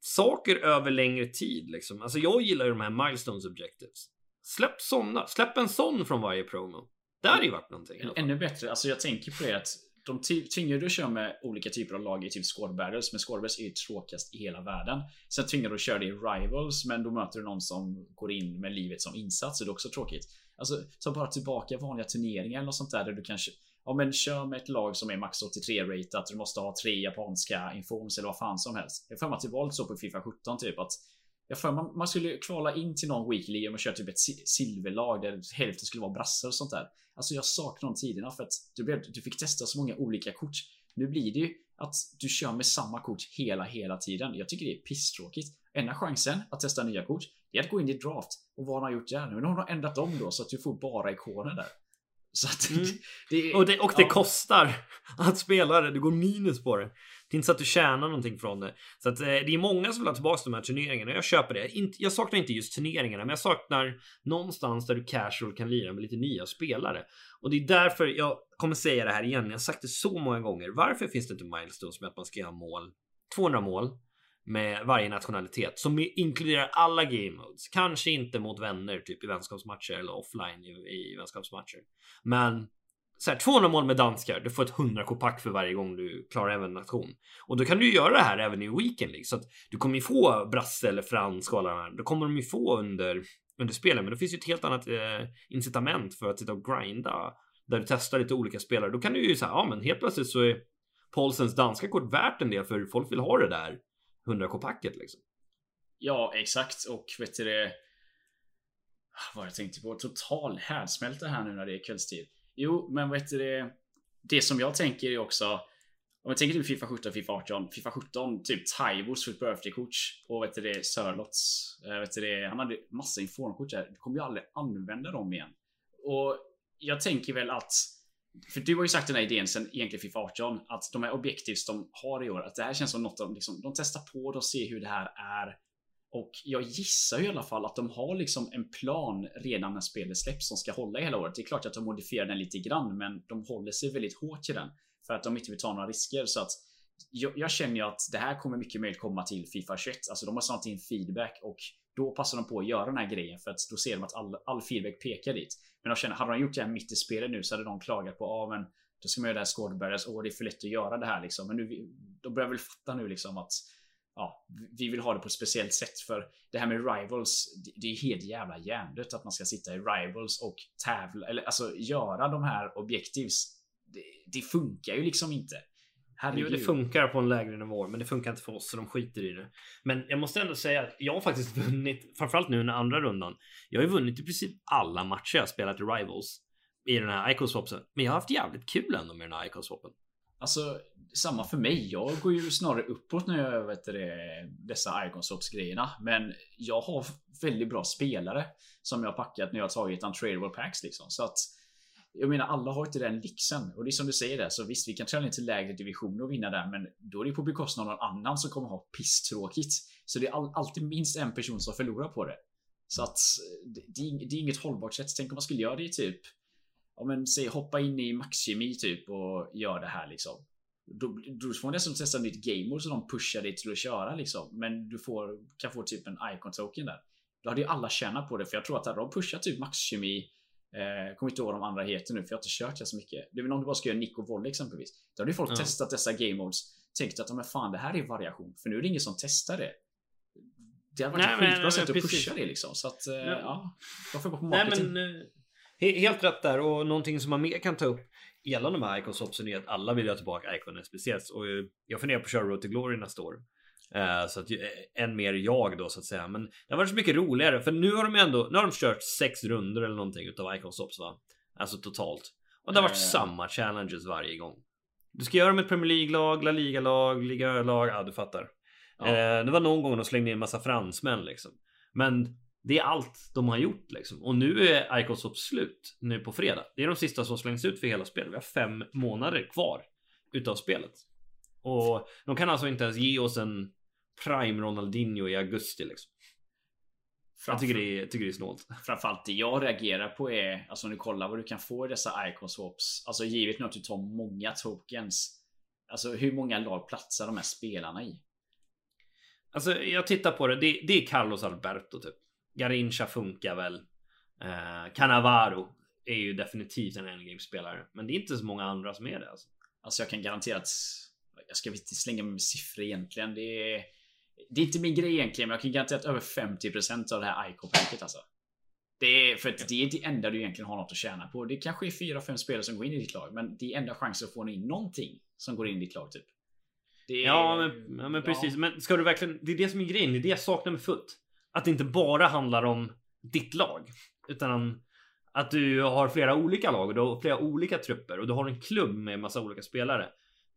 saker över längre tid liksom. Alltså jag gillar ju de här Milestones Objectives. Släpp sådana. släpp en sån från varje promo. Det hade ju varit någonting. Ännu bättre, alltså jag tänker på det att de tvingar du att köra med olika typer av lag i typ squad battles, men squad battles är ju tråkigast i hela världen. Sen tvingar du att köra det i rivals, men då möter du någon som går in med livet som insats, så det är också tråkigt. Alltså ta bara tillbaka vanliga turneringar eller något sånt där där du kanske Ja men kör med ett lag som är max 83 ratat. Du måste ha tre japanska informs eller vad fan som helst. Jag får mig att det var lite så på Fifa 17 typ att jag för man, man skulle kvala in till någon weekly och köra typ ett silverlag där hälften skulle vara brassar och sånt där. Alltså jag saknar de tiderna för att du, blev, du fick testa så många olika kort. Nu blir det ju att du kör med samma kort hela, hela tiden. Jag tycker det är pisstråkigt. Enda chansen att testa nya kort, det är att gå in i draft. Och vad har de gjort där nu? Nu har de ändrat om då så att du får bara ikoner där. Så att mm. det, och det, och det ja. kostar att spela det. Det går minus på det. Det är inte så att du tjänar någonting från det. Så att eh, det är många som vill ha tillbaka de här turneringarna. Jag köper det. jag saknar inte just turneringarna, men jag saknar någonstans där du casual kan lira med lite nya spelare. Och det är därför jag kommer säga det här igen. Jag har sagt det så många gånger. Varför finns det inte milestones med att man ska göra mål? 200 mål med varje nationalitet som inkluderar alla game modes. Kanske inte mot vänner, typ i vänskapsmatcher eller offline i, i vänskapsmatcher. Men så här, 200 mål med danskar, du får ett 100 kopack för varje gång du klarar även en nation. Och då kan du göra det här även i Weekend League. Så att du kommer ju få brasse eller fransk och alla de här. Då kommer de ju få under, under spelen. Men det finns ju ett helt annat eh, incitament för att sitta och grinda. Där du testar lite olika spelare. Då kan du ju säga, ja men helt plötsligt så är Paulsens danska kort värt en del för folk vill ha det där 100k-packet liksom. Ja, exakt. Och vet du det... Ah, vad jag tänkte på? Total härdsmälta här nu när det är kvällstid. Jo, men vet du det? Det som jag tänker är också om jag tänker typ Fifa 17, Fifa 18, Fifa 17, typ Taibos för birthdaykort. birthday-kort och vet du det, Sörlots. Eh, vet du det, han hade massa informkort där. Du kommer ju aldrig använda dem igen. Och jag tänker väl att för du har ju sagt den här idén sen egentligen Fifa 18 att de här objektivs de har i år att det här känns som något de liksom, de testar på de ser hur det här är. Och jag gissar ju i alla fall att de har liksom en plan redan när spelet släpps som ska hålla hela året. Det är klart att de modifierar den lite grann, men de håller sig väldigt hårt till den för att de inte vill ta några risker så att jag, jag känner ju att det här kommer mycket möjligt komma till Fifa 21. Alltså de har snart in feedback och då passar de på att göra den här grejen för att då ser de att all, all feedback pekar dit. Men de känner, hade de gjort det här mitt i spelet nu så hade de klagat på, ja ah, men då ska man göra det här skådebärgare, åh det är för lätt att göra det här liksom. Men nu, de börjar väl fatta nu liksom att ja, vi vill ha det på ett speciellt sätt för det här med rivals. Det är helt jävla hjärndött att man ska sitta i rivals och tävla eller alltså göra de här objektivs. Det, det funkar ju liksom inte. Herregud. Jo, det funkar på en lägre nivå, men det funkar inte för oss så de skiter i det. Men jag måste ändå säga att jag har faktiskt vunnit, framförallt nu under andra rundan. Jag har ju vunnit i princip alla matcher jag spelat i Rivals i den här Icoswapsen. Men jag har haft jävligt kul ändå med den här Icoswapen. Alltså, samma för mig. Jag går ju snarare uppåt när jag vet det, dessa Iconswaps grejerna. Men jag har väldigt bra spelare som jag har packat när jag tagit untradable packs liksom. Så att jag menar alla har inte den lyxen och det är som du säger där så visst vi kan träna ner till lägre divisioner och vinna där men då är det på bekostnad av någon annan som kommer ha pisstråkigt. Så det är all, alltid minst en person som förlorar på det. Så att det, det är inget hållbart sätt. Tänk om man skulle göra det typ Ja men säg hoppa in i maxkemi typ och gör det här liksom. Då, då får man dessutom testa nytt game mode så de pushar dig till att köra liksom. Men du får, kan få typ en icon token där. Då hade ju alla tjänat på det för jag tror att hade de pushat typ maxkemi Eh, kommer inte ihåg vad de andra heter nu för jag har inte kört det så mycket. Det är väl om du bara ska göra nick och volley exempelvis. Då hade ju folk mm. testat dessa game modes. Tänkt att men fan det här är variation. För nu är det ingen som testar det. Det hade varit Nej, ett skitbra sätt att pusha det liksom. Så att eh, ja. ja. Varför gå på marketing? Nej, men, eh, helt rätt där och någonting som man mer kan ta upp gällande de här Icons är att alla vill ha tillbaka Icon SPCS och jag funderar på att köra Road to Glory nästa år. Uh, så att än mer jag då så att säga. Men det har varit så mycket roligare för nu har de ändå. Nu har de kört sex runder eller någonting utav Icon Stops va? Alltså totalt. Och det har varit uh. samma challenges varje gång. Du ska göra med ett Premier League-lag, La Liga-lag, Liga-lag. Ja, du fattar. Ja. Det var någon gång de slängde in en massa fransmän liksom. Men det är allt de har gjort liksom. Och nu är Icon Stops slut nu på fredag. Det är de sista som slängs ut för hela spelet. Vi har fem månader kvar utav spelet. Och de kan alltså inte ens ge oss en Prime Ronaldinho i augusti liksom. Jag tycker det är, tycker det är snålt. Framförallt det jag reagerar på är Alltså om du kollar vad du kan få i dessa icon swaps Alltså givet nu att du tar många tokens Alltså hur många lag platsar de här spelarna i? Alltså jag tittar på det, det, det är Carlos Alberto typ Garincha funkar väl eh, Cannavaro är ju definitivt en endgame-spelare Men det är inte så många andra som är det alltså. Alltså jag kan garantera att Jag ska inte slänga mig med siffror egentligen Det är det är inte min grej egentligen, men jag kan garantera att över 50% av det här IK-packet alltså. Det är för att det är det enda du egentligen har något att tjäna på. Det kanske är 4-5 spelare som går in i ditt lag, men det är enda chansen att få in någonting som går in i ditt lag typ. Är, ja, men, ja, men precis. Ja. Men ska du verkligen? Det är det som är grejen. Det är det jag saknar med FUT. Att det inte bara handlar om ditt lag, utan att du har flera olika lag och du har flera olika trupper och du har en klubb med massa olika spelare.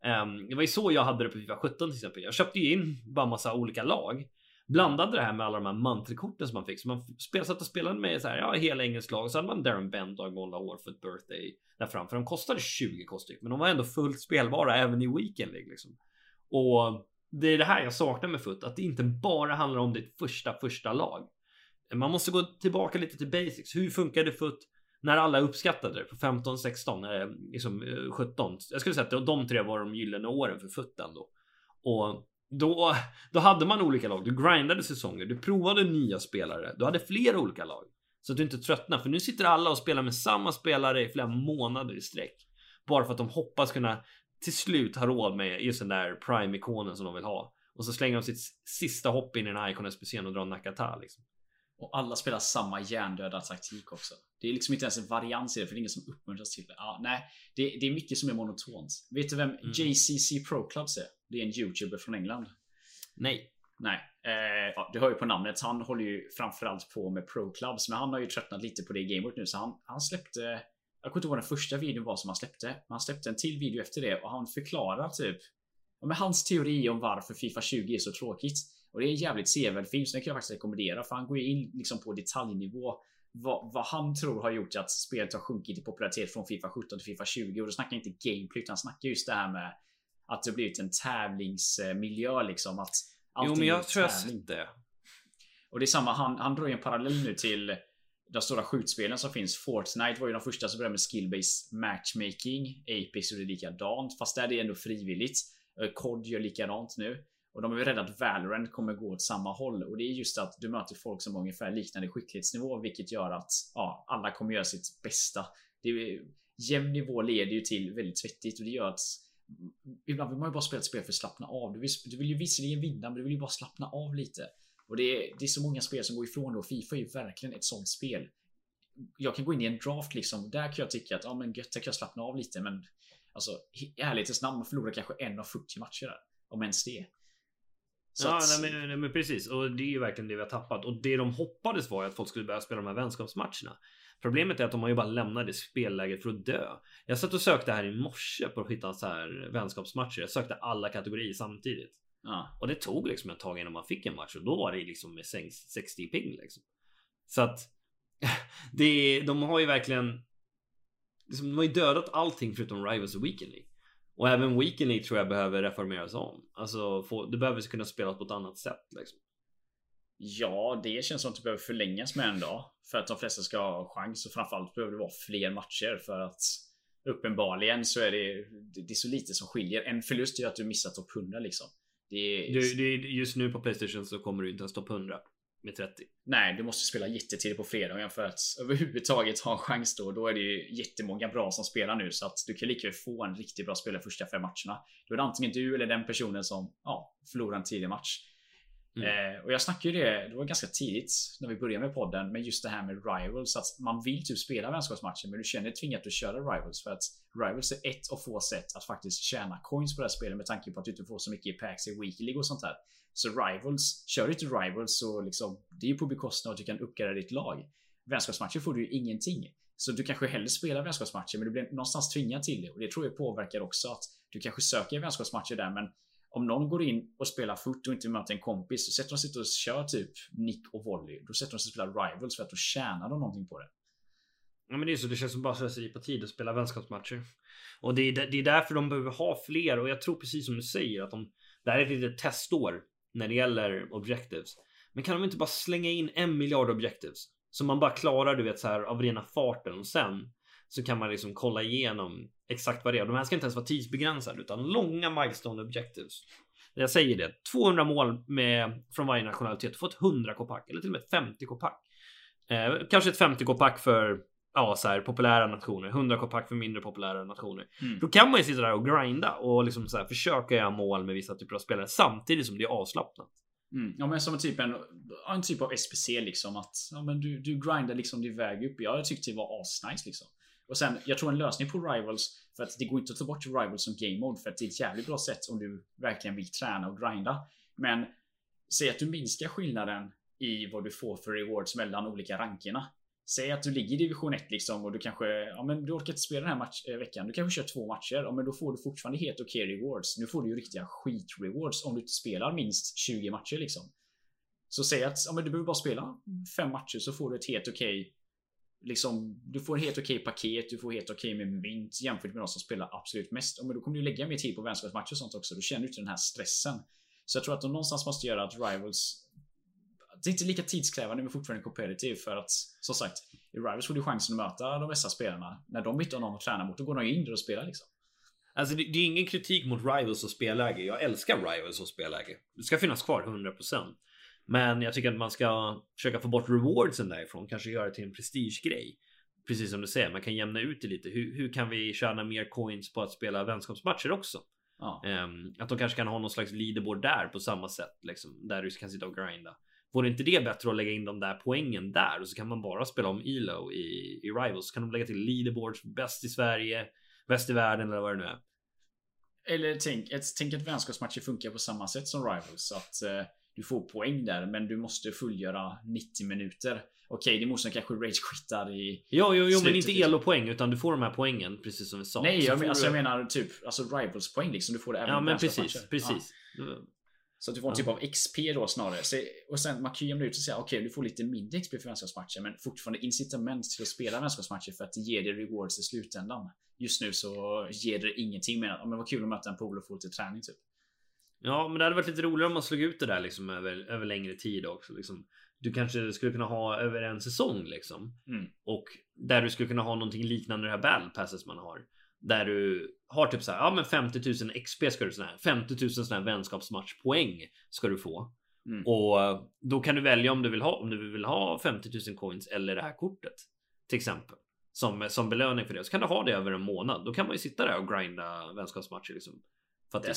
Um, det var ju så jag hade det på Fifa 17 till exempel. Jag köpte ju in bara massa olika lag. Blandade det här med alla de här mantrikorten som man fick. Så man satt och spelade med så här, ja, hela engelsk lag. Så hade man Darren Bent och Agola Warford Birthday där framför. De kostade 20 kostar Men de var ändå fullt spelbara även i Weekend League liksom. Och det är det här jag saknar med FUT. Att det inte bara handlar om ditt första, första lag. Man måste gå tillbaka lite till basics. Hur funkade FUT? När alla uppskattade det på 15, 16, eh, liksom eh, 17. Jag skulle säga att de tre var de gyllene åren för futten då. Och då, då hade man olika lag. Du grindade säsonger, du provade nya spelare, du hade flera olika lag. Så att du inte tröttnar, för nu sitter alla och spelar med samma spelare i flera månader i sträck. Bara för att de hoppas kunna till slut ha råd med just den där prime-ikonen som de vill ha. Och så slänger de sitt sista hopp in i den här ikonen speciellt och drar Nakata liksom. Och alla spelar samma hjärndöda taktik också. Det är liksom inte ens en varians i det för det är ingen som uppmuntras till det. Ja, nej, det, det är mycket som är monotont. Vet du vem mm. JCC Pro Clubs är? Det är en YouTuber från England. Nej. Nej, eh, ja, du hör ju på namnet. Han håller ju framförallt på med Pro Clubs, men han har ju tröttnat lite på det gamework nu så han, han släppte jag kommer inte ihåg vad den första videon var som han släppte. Men han släppte en till video efter det och han förklarar typ med hans teori om varför Fifa 20 är så tråkigt. Och det är en jävligt sevärd film, så den kan jag faktiskt rekommendera. För han går in liksom på detaljnivå. Vad, vad, han tror har gjort att spelet har sjunkit i popularitet från Fifa 17 till Fifa 20. Och då snackar jag inte gameplay, utan snackar just det här med att det blivit en tävlingsmiljö liksom. Att jo, men jag tror jag sett det. Och det är samma, han, han drar ju en parallell nu till de stora skjutspelen som finns. Fortnite var ju de första som började med skill-based matchmaking. Apex gjorde likadant, fast där är det ändå frivilligt. COD gör likadant nu. Och de är rädda att Valorant kommer gå åt samma håll. Och det är just att du möter folk som har ungefär liknande skicklighetsnivå. Vilket gör att ja, alla kommer göra sitt bästa. Det är, jämn nivå leder ju till väldigt svettigt och det gör att Ibland vill man ju bara spela ett spel för att slappna av. Du vill, du vill ju visserligen vinna men du vill ju bara slappna av lite. Och det är, det är så många spel som går ifrån det och Fifa är ju verkligen ett sånt spel. Jag kan gå in i en draft liksom. Där kan jag tycka att ja men gött, där kan jag slappna av lite men Alltså i ärlighetens namn, man förlorar kanske en av 40 matcher där. Om ens det. Så ja, att... nej, men, nej, men, precis. Och det är ju verkligen det vi har tappat. Och det de hoppades var att folk skulle börja spela de här vänskapsmatcherna. Problemet är att de har ju bara lämnat det spelläget för att dö. Jag satt och sökte här i morse på att hitta så här vänskapsmatcher. Jag sökte alla kategorier samtidigt. Ja. Och det tog liksom ett tag innan man fick en match och då var det liksom med 60 ping liksom. Så att det, de har ju verkligen liksom, de har ju dödat allting förutom Rivals och Weekend League. Och även Weekend tror jag behöver reformeras om. Alltså, få, det behöver kunna spelas på ett annat sätt liksom. Ja, det känns som att det behöver förlängas med en dag. För att de flesta ska ha chans och framförallt behöver det vara fler matcher för att uppenbarligen så är det, det är så lite som skiljer. En förlust är att du missat topp 100 liksom. Det är... Du, är, just nu på Playstation så kommer du inte ens topp 100 med 30. Nej, du måste spela jättetidigt på fredagen för att överhuvudtaget ha en chans då. Då är det ju jättemånga bra som spelar nu så att du kan lika väl få en riktigt bra spelare första fem matcherna. Då är det antingen du eller den personen som ja, förlorar en tidig match. Mm. Eh, och jag snackade ju det, det var ganska tidigt när vi började med podden, men just det här med Rivals. Att man vill typ spela vänskapsmatcher men du känner dig tvingad att köra Rivals för att Rivals är ett av få sätt att faktiskt tjäna coins på det här spelet med tanke på att du inte får så mycket i packs i Weekly och sånt där. Så Rivals, kör du inte Rivals så liksom, det är ju på bekostnad av att du kan uppgradera ditt lag. Vänskapsmatcher får du ju ingenting. Så du kanske hellre spelar vänskapsmatcher men du blir någonstans tvingad till det och det tror jag påverkar också att du kanske söker vänskapsmatcher där men om någon går in och spelar foot och inte möter en kompis så sätter de sig och kör typ nick och volley. Då sätter de sig och spelar rivals för att då tjänar de någonting på det. Ja men det är så, det känns som bara slöseri på tid att spela vänskapsmatcher. Och det är, det är därför de behöver ha fler och jag tror precis som du säger att de Det här är ett litet testår när det gäller objectives. Men kan de inte bara slänga in en miljard objectives? som man bara klarar du vet så här av rena farten och sen så kan man liksom kolla igenom exakt vad det är. De här ska inte ens vara tidsbegränsade utan långa milestone objectives. Jag säger det. 200 mål med, från varje nationalitet. Du får ett 100 kopack eller till och med ett 50 kopack. Eh, kanske ett 50 kopack för ja, så här, populära nationer. 100 kopack för mindre populära nationer. Mm. Då kan man ju sitta där och grinda och liksom så här, försöka göra mål med vissa typer av spelare samtidigt som det är avslappnat. Mm. Ja men som typ, en, en typ av SPC liksom att ja, men du, du grindar liksom din väg upp. Jag tyckte det var asnice liksom. Och sen, jag tror en lösning på Rivals, för att det går inte att ta bort Rivals som game mode, för att det är ett jävligt bra sätt om du verkligen vill träna och grinda. Men säg att du minskar skillnaden i vad du får för rewards mellan olika rankerna. Säg att du ligger i division 1 liksom och du kanske, ja men du orkar inte spela den här match, eh, veckan. Du kanske kör två matcher. Ja men då får du fortfarande helt okej okay rewards. Nu får du ju riktiga skit rewards om du inte spelar minst 20 matcher liksom. Så säg att, ja men du behöver bara spela fem matcher så får du ett helt okej okay liksom, du får ett helt okej paket, du får helt okej med mynt jämfört med de som spelar absolut mest. Men då kommer du lägga mer tid på vänskapsmatcher och sånt också. Då känner du inte den här stressen. Så jag tror att de någonstans måste göra att Rivals det är inte lika tidskrävande men fortfarande competitive för att som sagt i Rivals får du chansen att möta de bästa spelarna. När de inte har någon att träna mot, då går de in där och spelar liksom. Alltså det, det är ingen kritik mot Rivals och spelläge. Jag älskar Rivals och spelläge. Det ska finnas kvar 100%. Men jag tycker att man ska försöka få bort rewardsen därifrån, kanske göra det till en prestigegrej. Precis som du säger, man kan jämna ut det lite. Hur, hur kan vi tjäna mer coins på att spela vänskapsmatcher också? Ja. Um, att de kanske kan ha någon slags leaderboard där på samma sätt, liksom, där du kan sitta och grinda. Vore inte det bättre att lägga in de där poängen där och så kan man bara spela om Elo i, i Rivals. Så kan de lägga till leaderboards, bäst i Sverige, bäst i världen eller vad det nu är. Eller tänk, ett, tänk att vänskapsmatcher funkar på samma sätt som Rivals. Att eh, du får poäng där, men du måste fullgöra 90 minuter. Okej, din morsan kanske rage-quittar i... Ja, jo, jo men inte elo-poäng utan du får de här poängen precis som vi sa. Nej, jag, men, alltså, jag menar typ alltså rivals-poäng liksom. Du får det även Ja, men precis, precis. Ja. Så att du får en typ av XP då snarare. Så, och sen man kan ju jämna ut och säga okej, okay, du får lite mindre XP för vänskapsmatcher, men fortfarande incitament till att spela vänskapsmatcher för att det ger dig rewards i slutändan. Just nu så ger det ingenting med att men vad kul att möta en polare och få lite träning typ. Ja, men det hade varit lite roligare om man slog ut det där liksom över, över längre tid också. Liksom. Du kanske skulle kunna ha över en säsong liksom. Mm. Och där du skulle kunna ha någonting liknande det här battle passes man har. Där du har typ så här, ja men 50 000 XP ska du sån här, 50 000 sån här vänskapsmatchpoäng ska du få. Mm. Och då kan du välja om du vill ha, om du vill ha 50 000 coins eller det här kortet. Till exempel. Som, som belöning för det. Så kan du ha det över en månad. Då kan man ju sitta där och grinda vänskapsmatcher liksom. För att det,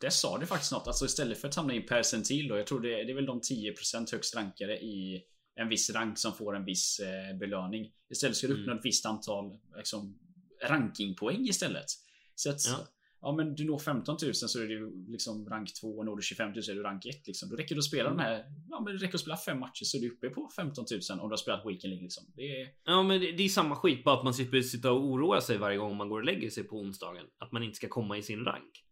det, sa du faktiskt något. Alltså istället för att hamna i percentil då. Jag tror det, det är väl de 10% högst rankade i en viss rank som får en viss eh, belöning. Istället ska du uppnå mm. ett visst antal liksom, rankingpoäng istället. Så att ja. ja. men du når 15 000 så är du liksom rank 2. Når du 25 000 så är du rank 1 liksom. Då räcker det att spela mm. de här. Ja men det räcker att spela fem matcher så är du uppe på 15 000 om du har spelat Weekend League liksom. Det är... Ja men det, det är samma skit bara att man sitta och oroa sig varje gång man går och lägger sig på onsdagen. Att man inte ska komma i sin rank.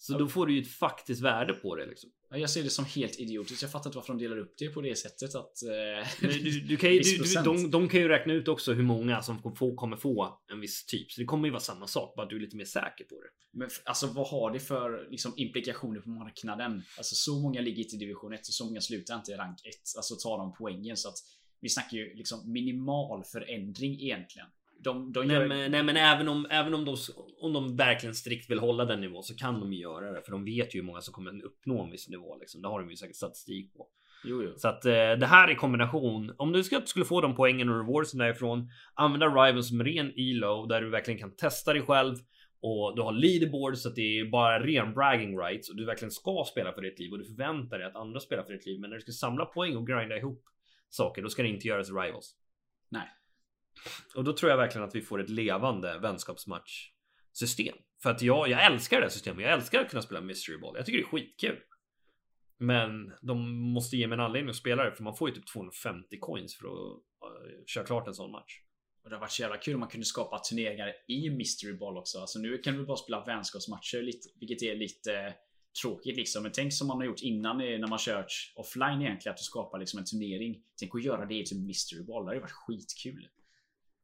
Så då får du ju ett faktiskt värde på det liksom. Jag ser det som helt idiotiskt. Jag fattar inte varför de delar upp det på det sättet att... Eh, du, du kan ju, du, du, de, de, kan ju räkna ut också hur många som få, kommer få en viss typ. Så det kommer ju vara samma sak, bara att du är lite mer säker på det. Men alltså vad har det för liksom, implikationer på marknaden? Alltså så många ligger inte i division 1 och så många slutar inte i rank 1. Alltså tar de poängen så att vi snackar ju liksom minimal förändring egentligen. De, de gör... nej, men, nej, men även om, även om de, om de verkligen strikt vill hålla den nivån så kan de ju göra det. För de vet ju hur många som kommer uppnå en viss nivå. Liksom. Det har de ju säkert statistik på. Jo, jo. Så att eh, det här i kombination. Om du skulle få de poängen och rewards därifrån. Använda Rivals som ren elo där du verkligen kan testa dig själv. Och du har leaderboard så att det är bara ren bragging rights och du verkligen ska spela för ditt liv och du förväntar dig att andra spelar för ditt liv. Men när du ska samla poäng och grinda ihop saker, då ska det inte göras Rivals. Nej. Och då tror jag verkligen att vi får ett levande vänskapsmatch system. För att jag, jag älskar det här systemet. Jag älskar att kunna spela Mystery Ball. Jag tycker det är skitkul. Men de måste ge mig en anledning att spela det för man får ju typ 250 coins för att eh, köra klart en sån match. Och det har varit så jävla kul om man kunde skapa turneringar i Mystery Ball också. Alltså nu kan vi bara spela vänskapsmatcher lite, vilket är lite eh, tråkigt liksom. Men tänk som man har gjort innan eh, när man kört offline egentligen. Att du skapar liksom en turnering. Tänk att göra det till typ Mystery Ball. Det hade varit skitkul.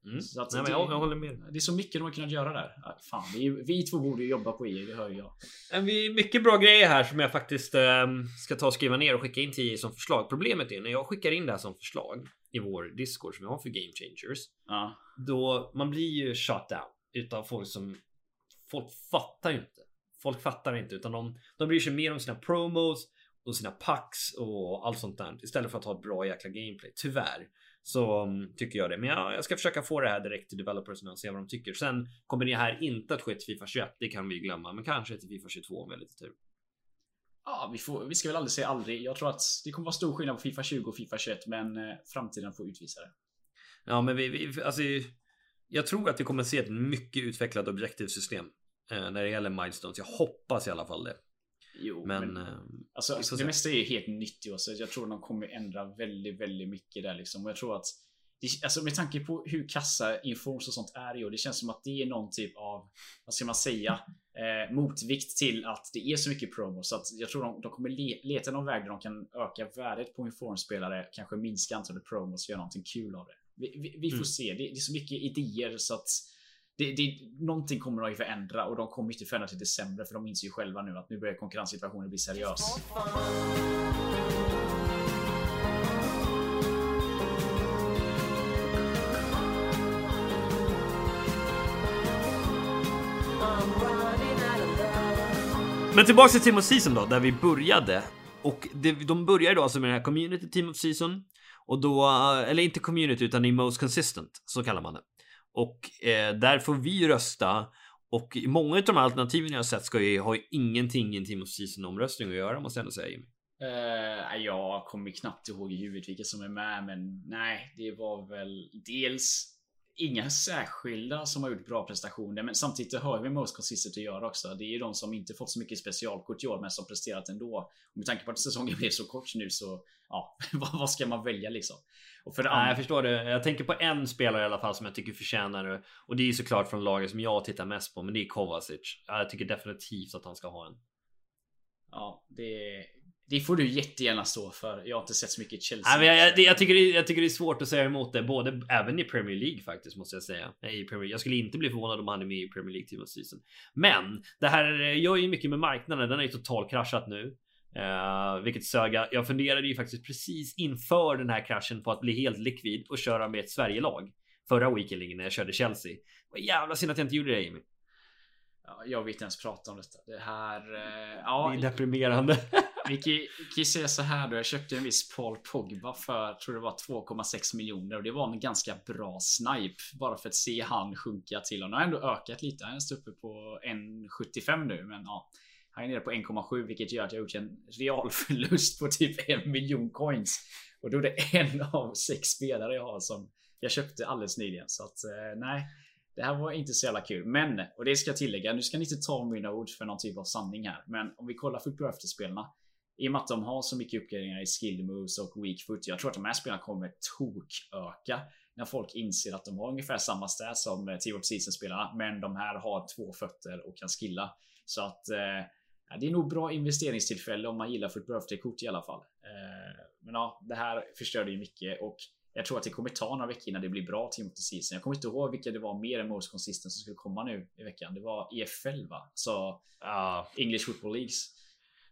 Mm. Så att Nej, men jag, jag, håller med. Det är så mycket de har kunnat göra där. Fan, vi, vi två borde ju jobba på EA, det hör jag. Vi mycket bra grejer här som jag faktiskt eh, ska ta och skriva ner och skicka in till EA som förslag. Problemet är när jag skickar in det här som förslag i vår Discord som vi har för Game Changers. Ja. Då man blir ju shut down utav folk som folk fattar ju inte. Folk fattar inte utan de, de bryr sig mer om sina promos och sina packs och allt sånt där istället för att ha ett bra jäkla gameplay. Tyvärr. Så um, tycker jag det. Men jag, jag ska försöka få det här direkt till developers och se vad de tycker. Sen kommer det här inte att ske till Fifa 21. Det kan vi glömma, men kanske till Fifa 22 om vi har lite tur. Ja, vi, får, vi ska väl aldrig säga aldrig. Jag tror att det kommer vara stor skillnad på Fifa 20 och Fifa 21, men eh, framtiden får utvisa det. Ja, men vi, vi alltså, jag tror att vi kommer se ett mycket utvecklat objektivsystem eh, när det gäller milestones. Jag hoppas i alla fall det. Jo, men, men eh, alltså, det mesta är ju helt nytt i oss. Jag tror de kommer ändra väldigt, väldigt mycket där liksom. Och jag tror att Alltså med tanke på hur kassa Informs och sånt är i år. Det känns som att det är någon typ av, vad ska man säga, eh, motvikt till att det är så mycket promo. Så att jag tror de, de kommer le, leta någon väg där de kan öka värdet på Inform-spelare. Kanske minska antalet promos och göra någonting kul av det. Vi, vi, vi får mm. se. Det, det, är så mycket idéer så att det, det, någonting kommer de ju förändra och de kommer inte förändra till december för de inser ju själva nu att nu börjar konkurrenssituationen bli seriös. Men tillbaka till Team of Season då, där vi började. Och det, de börjar då alltså med den här Community Team of Season. Och då, eh, eller inte Community utan i Most Consistent, så kallar man det. Och eh, där får vi rösta. Och många av de alternativen jag har sett ska ju ha ingenting i en Team of Season omröstning att göra måste jag ändå säga eh, Jimmy. Uh, jag kommer knappt ihåg i huvudet vilka som är med, men nej, det var väl dels inga särskilda som har gjort bra prestationer, men samtidigt har vi Most Consistent att göra också. Det är ju de som inte fått så mycket specialkort i år, men som presterat ändå. Och med tanke på att säsongen blev så kort nu så, ja, vad ska man välja liksom? Och för det andra... jag förstår det. Jag tänker på en spelare i alla fall som jag tycker förtjänar det. Och det är ju såklart från laget som jag tittar mest på, men det är Kovacic. Jag tycker definitivt att han ska ha en. Ja, det, det får du jättegärna stå för. Jag har inte sett så mycket Chelsea. Nej, jag, jag, jag, tycker det, jag tycker det är svårt att säga emot det, både även i Premier League faktiskt måste jag säga. I Premier, jag skulle inte bli förvånad om han är med i Premier League of Season. Men det här gör ju mycket med marknaden. Den är ju totalt kraschat nu. Uh, vilket söga. Jag funderade ju faktiskt precis inför den här kraschen på att bli helt likvid och köra med ett Sverigelag förra weekenden när jag körde Chelsea. Vad jävla synd att jag inte gjorde det Jimmy. Ja, jag vill inte ens prata om detta. Det här... Uh, ja, det är deprimerande. vi kan, ju säga så här då. Jag köpte en viss Paul Pogba för, tror det var 2,6 miljoner och det var en ganska bra snipe. Bara för att se han sjunka till. Och nu har ändå ökat lite. Han är uppe på 1,75 nu, men ja. Han är nere på 1,7 vilket gör att jag gjort en realförlust på typ en miljon coins. Och då är det en av sex spelare jag har som jag köpte alldeles nyligen. Så att eh, nej, det här var inte så jävla kul. Men, och det ska jag tillägga, nu ska ni inte ta mina ord för någon typ av sanning här. Men om vi kollar på efterspelarna i och med att de har så mycket uppgraderingar i skill moves och weak foot. Jag tror att de här spelarna kommer toköka när folk inser att de har ungefär samma stats som Team of Season spelarna. Men de här har två fötter och kan skilla. Så att eh, det är nog bra investeringstillfälle om man gillar för ett birthday-kort i alla fall. Eh, men ja, det här förstörde ju mycket och jag tror att det kommer ta några veckor innan det blir bra the Season. Jag kommer inte ihåg vilka det var mer än Most Consistent som skulle komma nu i veckan. Det var EFL va? Så Ja, English Football Leagues.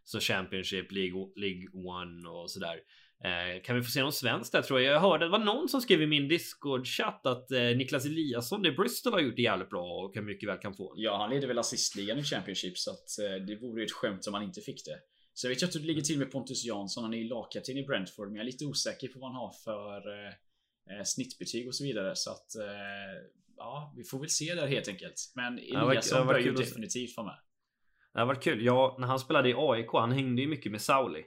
Så Championship, League, League One och sådär. Eh, kan vi få se någon svensk där tror jag? Jag hörde det var någon som skrev i min Discord-chatt att eh, Niklas Eliasson i Bristol har gjort det jävligt bra och kan mycket väl kan få en. Ja, han leder väl assistligan i Championship så att eh, det vore ju ett skämt om han inte fick det. Så jag vet ju att det ligger till med Pontus Jansson. Han är ju lagkapten i Brentford, men jag är lite osäker på vad han har för eh, eh, snittbetyg och så vidare. Så att eh, ja, vi får väl se där helt enkelt. Men Eliasson var bör ju definitivt vara med. Det har varit kul. Ja, när han spelade i AIK, han hängde ju mycket med Sauli.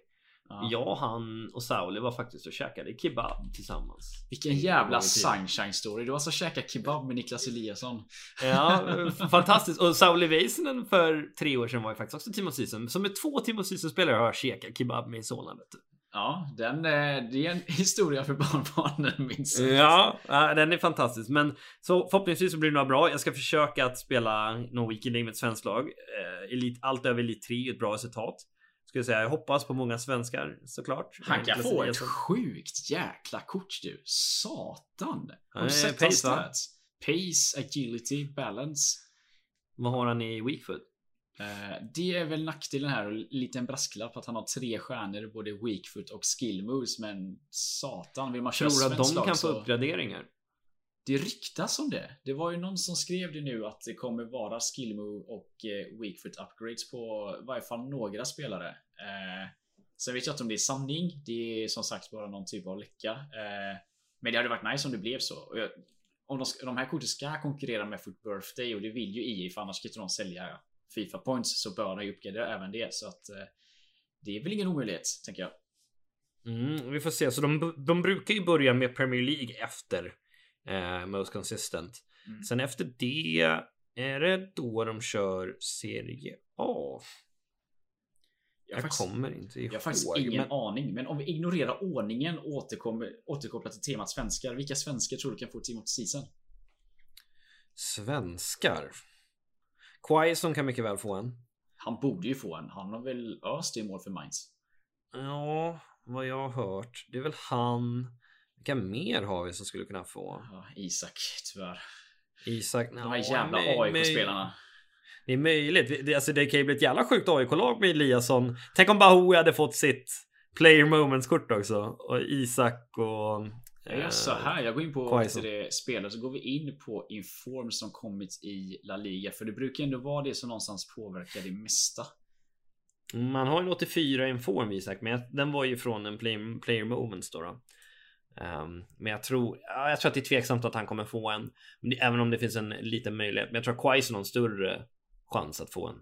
Ja. Jag, han och Sauli var faktiskt och käkade kebab tillsammans. Vilken jävla sunshine story. Du har alltså käkat kebab med Niklas Eliasson. Ja, fantastiskt. Och Sauli Väisänen för tre år sedan var ju faktiskt också Timo Season. Som med två Timo Season-spelare har jag käkat kebab med i Solna. Ja, den, eh, det är en historia för barnbarnen minst. Ja, den är fantastisk. Men så förhoppningsvis så blir det några bra. Jag ska försöka att spela någon weekend med ett svenskt lag. Eh, elit, allt över Elit 3 är ett bra resultat. Ska jag säga. Jag hoppas på många svenskar såklart. Han kan få ett sjukt jäkla kort du. Satan. Har du sett pace? Pace, agility, balance. Vad har han i Weakfoot? Eh, det är väl nackdelen här och en liten brasklapp att han har tre stjärnor både weakfoot och skill moves. Men satan, vill man köra Tror du att de lag kan få så... uppgraderingar? Det ryktas om det. Det var ju någon som skrev det nu att det kommer vara skill move och eh, weakfoot upgrades på i varje fall några spelare. Eh, sen vet jag inte om det är sanning. Det är som sagt bara någon typ av läcka. Eh, men det hade varit nice om det blev så. Jag, om de, de här korten ska konkurrera med Foot Birthday och det vill ju EA för annars kan inte de sälja Fifa points så bör de ju uppgradera även det. Så att eh, det är väl ingen omöjlighet tänker jag. Mm, vi får se. Så de, de brukar ju börja med Premier League efter eh, Most Consistent. Mm. Sen efter det är det då de kör Serie A. Jag, Jag, faktiskt, kommer inte ihåg. jag har faktiskt ingen men- aning. Men om vi ignorerar ordningen och återkopplar till temat svenskar. Vilka svenskar tror du kan få team of season? Svenskar. Quaison kan mycket väl få en. Han borde ju få en. Han har väl öst i mål för Mainz. Ja, vad jag har hört. Det är väl han. Vilka mer har vi som skulle kunna få? Ja, Isak, tyvärr. Isak. De här jävla AIK-spelarna. Det är möjligt. Det, alltså, det kan ju bli ett jävla sjukt AIK-lag med Eliasson. Tänk om Bahoui hade fått sitt player moments-kort också. Och Isak och... Jag gör så här, jag går in på spelare så går vi in på inform som kommit i La Liga. För det brukar ändå vara det som någonstans påverkar det mesta. Man har en 84 inform Isak, men den var ju från en player, player moments då. då. Ehm, men jag tror, ja, jag tror att det är tveksamt att han kommer få en. Även om det finns en liten möjlighet. Men jag tror att Quaison har en större chans att få en.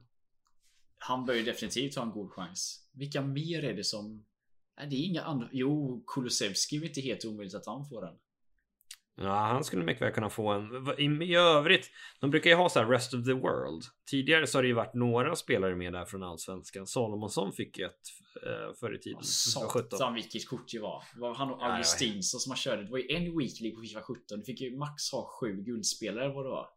Han bör ju definitivt ha en god chans. Vilka mer är det som... Nej, det är inga andra. Jo, Kulusevski är inte helt omöjligt att han får den. Ja, han skulle mycket väl kunna få en. I, I övrigt, de brukar ju ha så här rest of the world. Tidigare så har det ju varit några spelare med där från allsvenskan. Salomonsson fick ju ett uh, förr i tiden. 17. Satan vilket kort det var. Det var han och Ja, Augustinsson som man körde. Det var ju en weekly på FIFA 17. Du fick ju max ha sju guldspelare vad det var.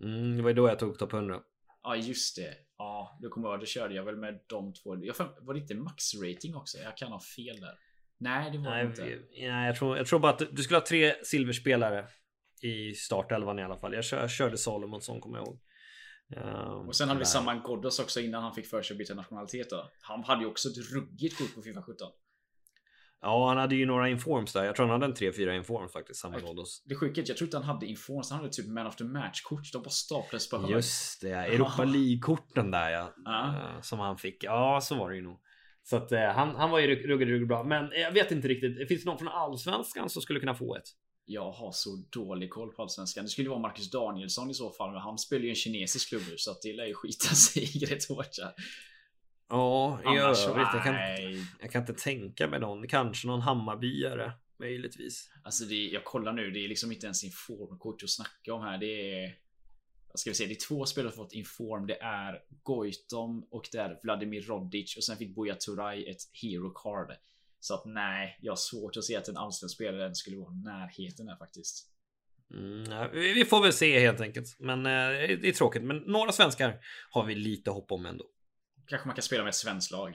Mm, det var ju då jag tog topp 100. Ja just det. Ja, då kommer jag. Då körde jag väl med de två. Jag var det inte max rating också? Jag kan ha fel där. Nej, det var det Nej, inte. vi- nej jag, tror, jag tror bara att du skulle ha tre silverspelare i startelvan i alla fall. Jag, kör, jag körde Salomonsson kommer jag ihåg. Ehm, Och sen hade vi. Saman Ghoddos också innan han fick för sig att byta nationalitet då. Han hade ju också ett ruggigt kort på FIFA 17. Ja, han hade ju några informs där. Jag tror han hade en 3-4 informs faktiskt. Ghoddos. Det sjuka är att jag tror inte han hade informs. Han hade typ man the match kort. De bara staplades på hög. Just det, Europa League-korten där ja. Eh, Som han fick. Ja, så var det ju nog. Så att eh, han, han var ju ruggigt, ruggigt bra. Men jag vet inte riktigt. Finns det någon från Allsvenskan som skulle kunna få ett? Jag har så dålig koll på allsvenskan. Det skulle vara Marcus Danielsson i så fall. Men han spelar ju en kinesisk klubb nu så att det lär ju skita sig rätt hårt. Där. Ja, i Annars övrigt. Jag kan, jag kan inte tänka mig någon. Kanske någon Hammarbyare. Möjligtvis. Alltså det, jag kollar nu. Det är liksom inte ens informkort att snacka om här. Det är... Vad ska vi säga? Det är två spelare som fått inform. Det är Goitom och det är Vladimir Rodic. Och sen fick Buya Turay ett hero card. Så att nej, jag har svårt att se att en allsvensk spelare skulle vara närheten här faktiskt. Mm, vi får väl se helt enkelt. Men eh, det är tråkigt. Men några svenskar har vi lite hopp om ändå. Kanske man kan spela med ett svenskt lag.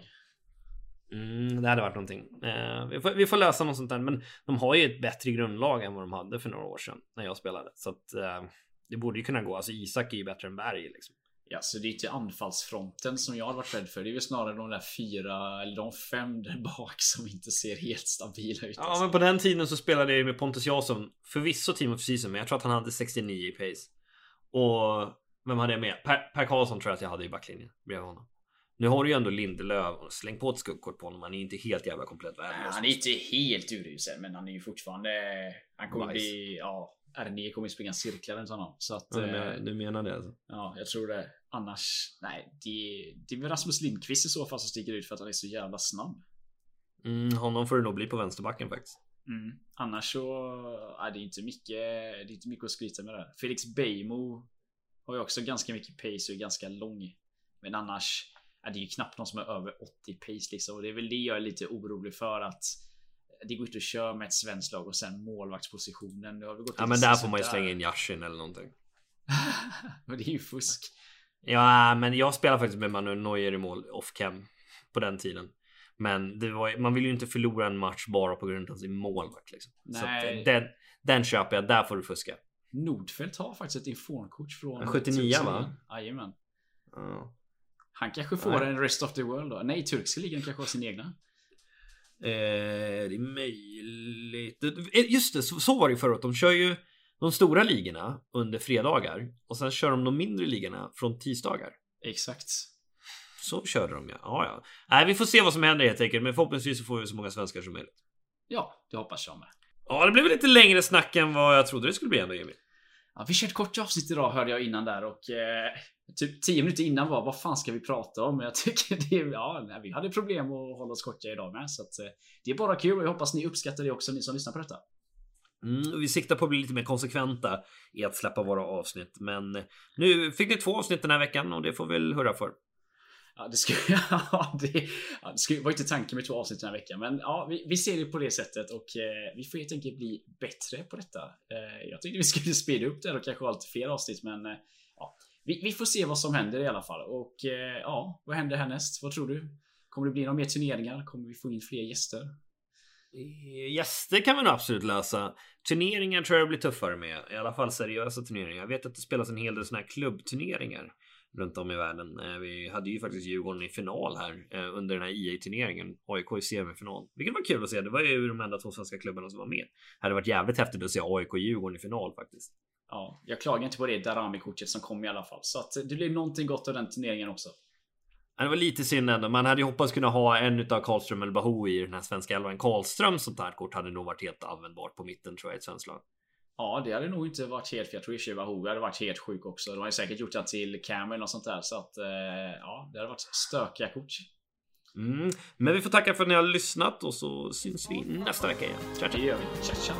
Mm, det hade varit någonting. Eh, vi, får, vi får lösa något sånt där. Men de har ju ett bättre grundlag än vad de hade för några år sedan när jag spelade. Så att eh, det borde ju kunna gå. Alltså Isak är ju bättre än Berg liksom. Ja, så det är inte anfallsfronten som jag har varit rädd för. Det är väl snarare de där fyra eller de fem där bak som inte ser helt stabila ut. Ja, men på den tiden så spelade jag med Pontus Jansson. Förvisso team of season, men jag tror att han hade 69 i pace. Och vem hade jag med? Per, per Karlsson tror jag att jag hade i backlinjen bredvid honom. Nu har du ju ändå Lindelöf och släng på ett skuggkort på honom. Han är inte helt jävla komplett värdelös. Han är inte helt urusel, men han är ju fortfarande... Han kommer Nice. bli... Ja, R9 kommer ju springa cirklar runt honom. Så att... Ja, du, eh, menar, du menar det alltså? Ja, jag tror det. Annars... Nej, det, det är väl Rasmus Lindqvist i så fall som sticker ut för att han är så jävla snabb. Mm, honom får det nog bli på vänsterbacken faktiskt. Mm. Annars så... Ja, det är inte mycket... Det är inte mycket att skryta med där. Felix Beijmo har ju också ganska mycket pace och är ganska lång. Men annars... Ja, det är ju knappt någon som är över 80 pace liksom. Och det är väl det jag är lite orolig för att det går inte att köra med ett svenskt lag och sen målvaktspositionen. Nu har vi gått Ja, men där får man ju slänga in Yashin eller någonting. men det är ju fusk. Ja, men jag spelar faktiskt med Manuel Neuer i mål off cam på den tiden. Men var, man vill ju inte förlora en match bara på grund av sin målvakt. Liksom. Så den, den köper jag. Där får du fuska. Nordfeldt har faktiskt ett informkort från... Ja, 79, va? Jajamän. Ja. Han kanske får Nej. en Rest of the World då? Nej, turkiska ligan kanske har sin egna. Eh, det är möjligt. Eh, Just det, så, så var det ju förut. De kör ju de stora ligorna under fredagar och sen kör de de mindre ligorna från tisdagar. Exakt. Så körde de ja. Ja, ja. Nej, vi får se vad som händer helt enkelt. Men förhoppningsvis så får vi så många svenskar som möjligt. Ja, det hoppas jag med. Ja, det blev lite längre snack än vad jag trodde det skulle bli ändå Jimmy. Ja, vi kör ett kort avsnitt idag hörde jag innan där och eh, typ 10 minuter innan var vad fan ska vi prata om? Jag tycker det ja, nej, vi hade problem att hålla oss korta idag med så att eh, det är bara kul och jag hoppas ni uppskattar det också ni som lyssnar på detta. Mm, vi siktar på att bli lite mer konsekventa i att släppa våra avsnitt. Men nu fick ni två avsnitt den här veckan och det får vi väl hurra för. Ja, det skulle, ja, det, ja, det skulle, var inte tanken med två avsnitt den här veckan, men ja, vi, vi ser det på det sättet och eh, vi får helt enkelt bli bättre på detta. Eh, jag tyckte vi skulle speeda upp det och kanske ha lite fler avsnitt, men eh, ja, vi, vi får se vad som händer i alla fall. Och eh, ja, vad händer härnäst? Vad tror du? Kommer det bli några mer turneringar? Kommer vi få in fler gäster? Eh, gäster kan vi nog absolut lösa. Turneringar tror jag blir tuffare med. I alla fall seriösa turneringar. Jag vet att det spelas en hel del såna här klubbturneringar runt om i världen. Eh, vi hade ju faktiskt Djurgården i final här eh, under den här e IA-turneringen. AIK i semifinal. Vilket var kul att se. Det var ju de enda två svenska klubbarna som var med. Det hade varit jävligt häftigt att se AIK Djurgården i final faktiskt. Ja, jag klagar inte på det Darami-kortet som kom i alla fall. Så att det blir någonting gott av den turneringen också. Det var lite synd ändå. Man hade ju hoppats kunna ha en utav Karlström eller Bahou i den här svenska elvan. Karlström sånt här kort hade nog varit helt användbart på mitten tror jag i ett svenskt lag. Ja, det hade nog inte varit helt för jag tror i Wahoo hade varit helt sjuk också. De har ju säkert gjort det till Camel och sånt där så att eh, ja, det hade varit stökiga kort. Mm. Men vi får tacka för att ni har lyssnat och så syns vi nästa vecka igen. Ciao, ciao. Det gör vi. Tja, tja.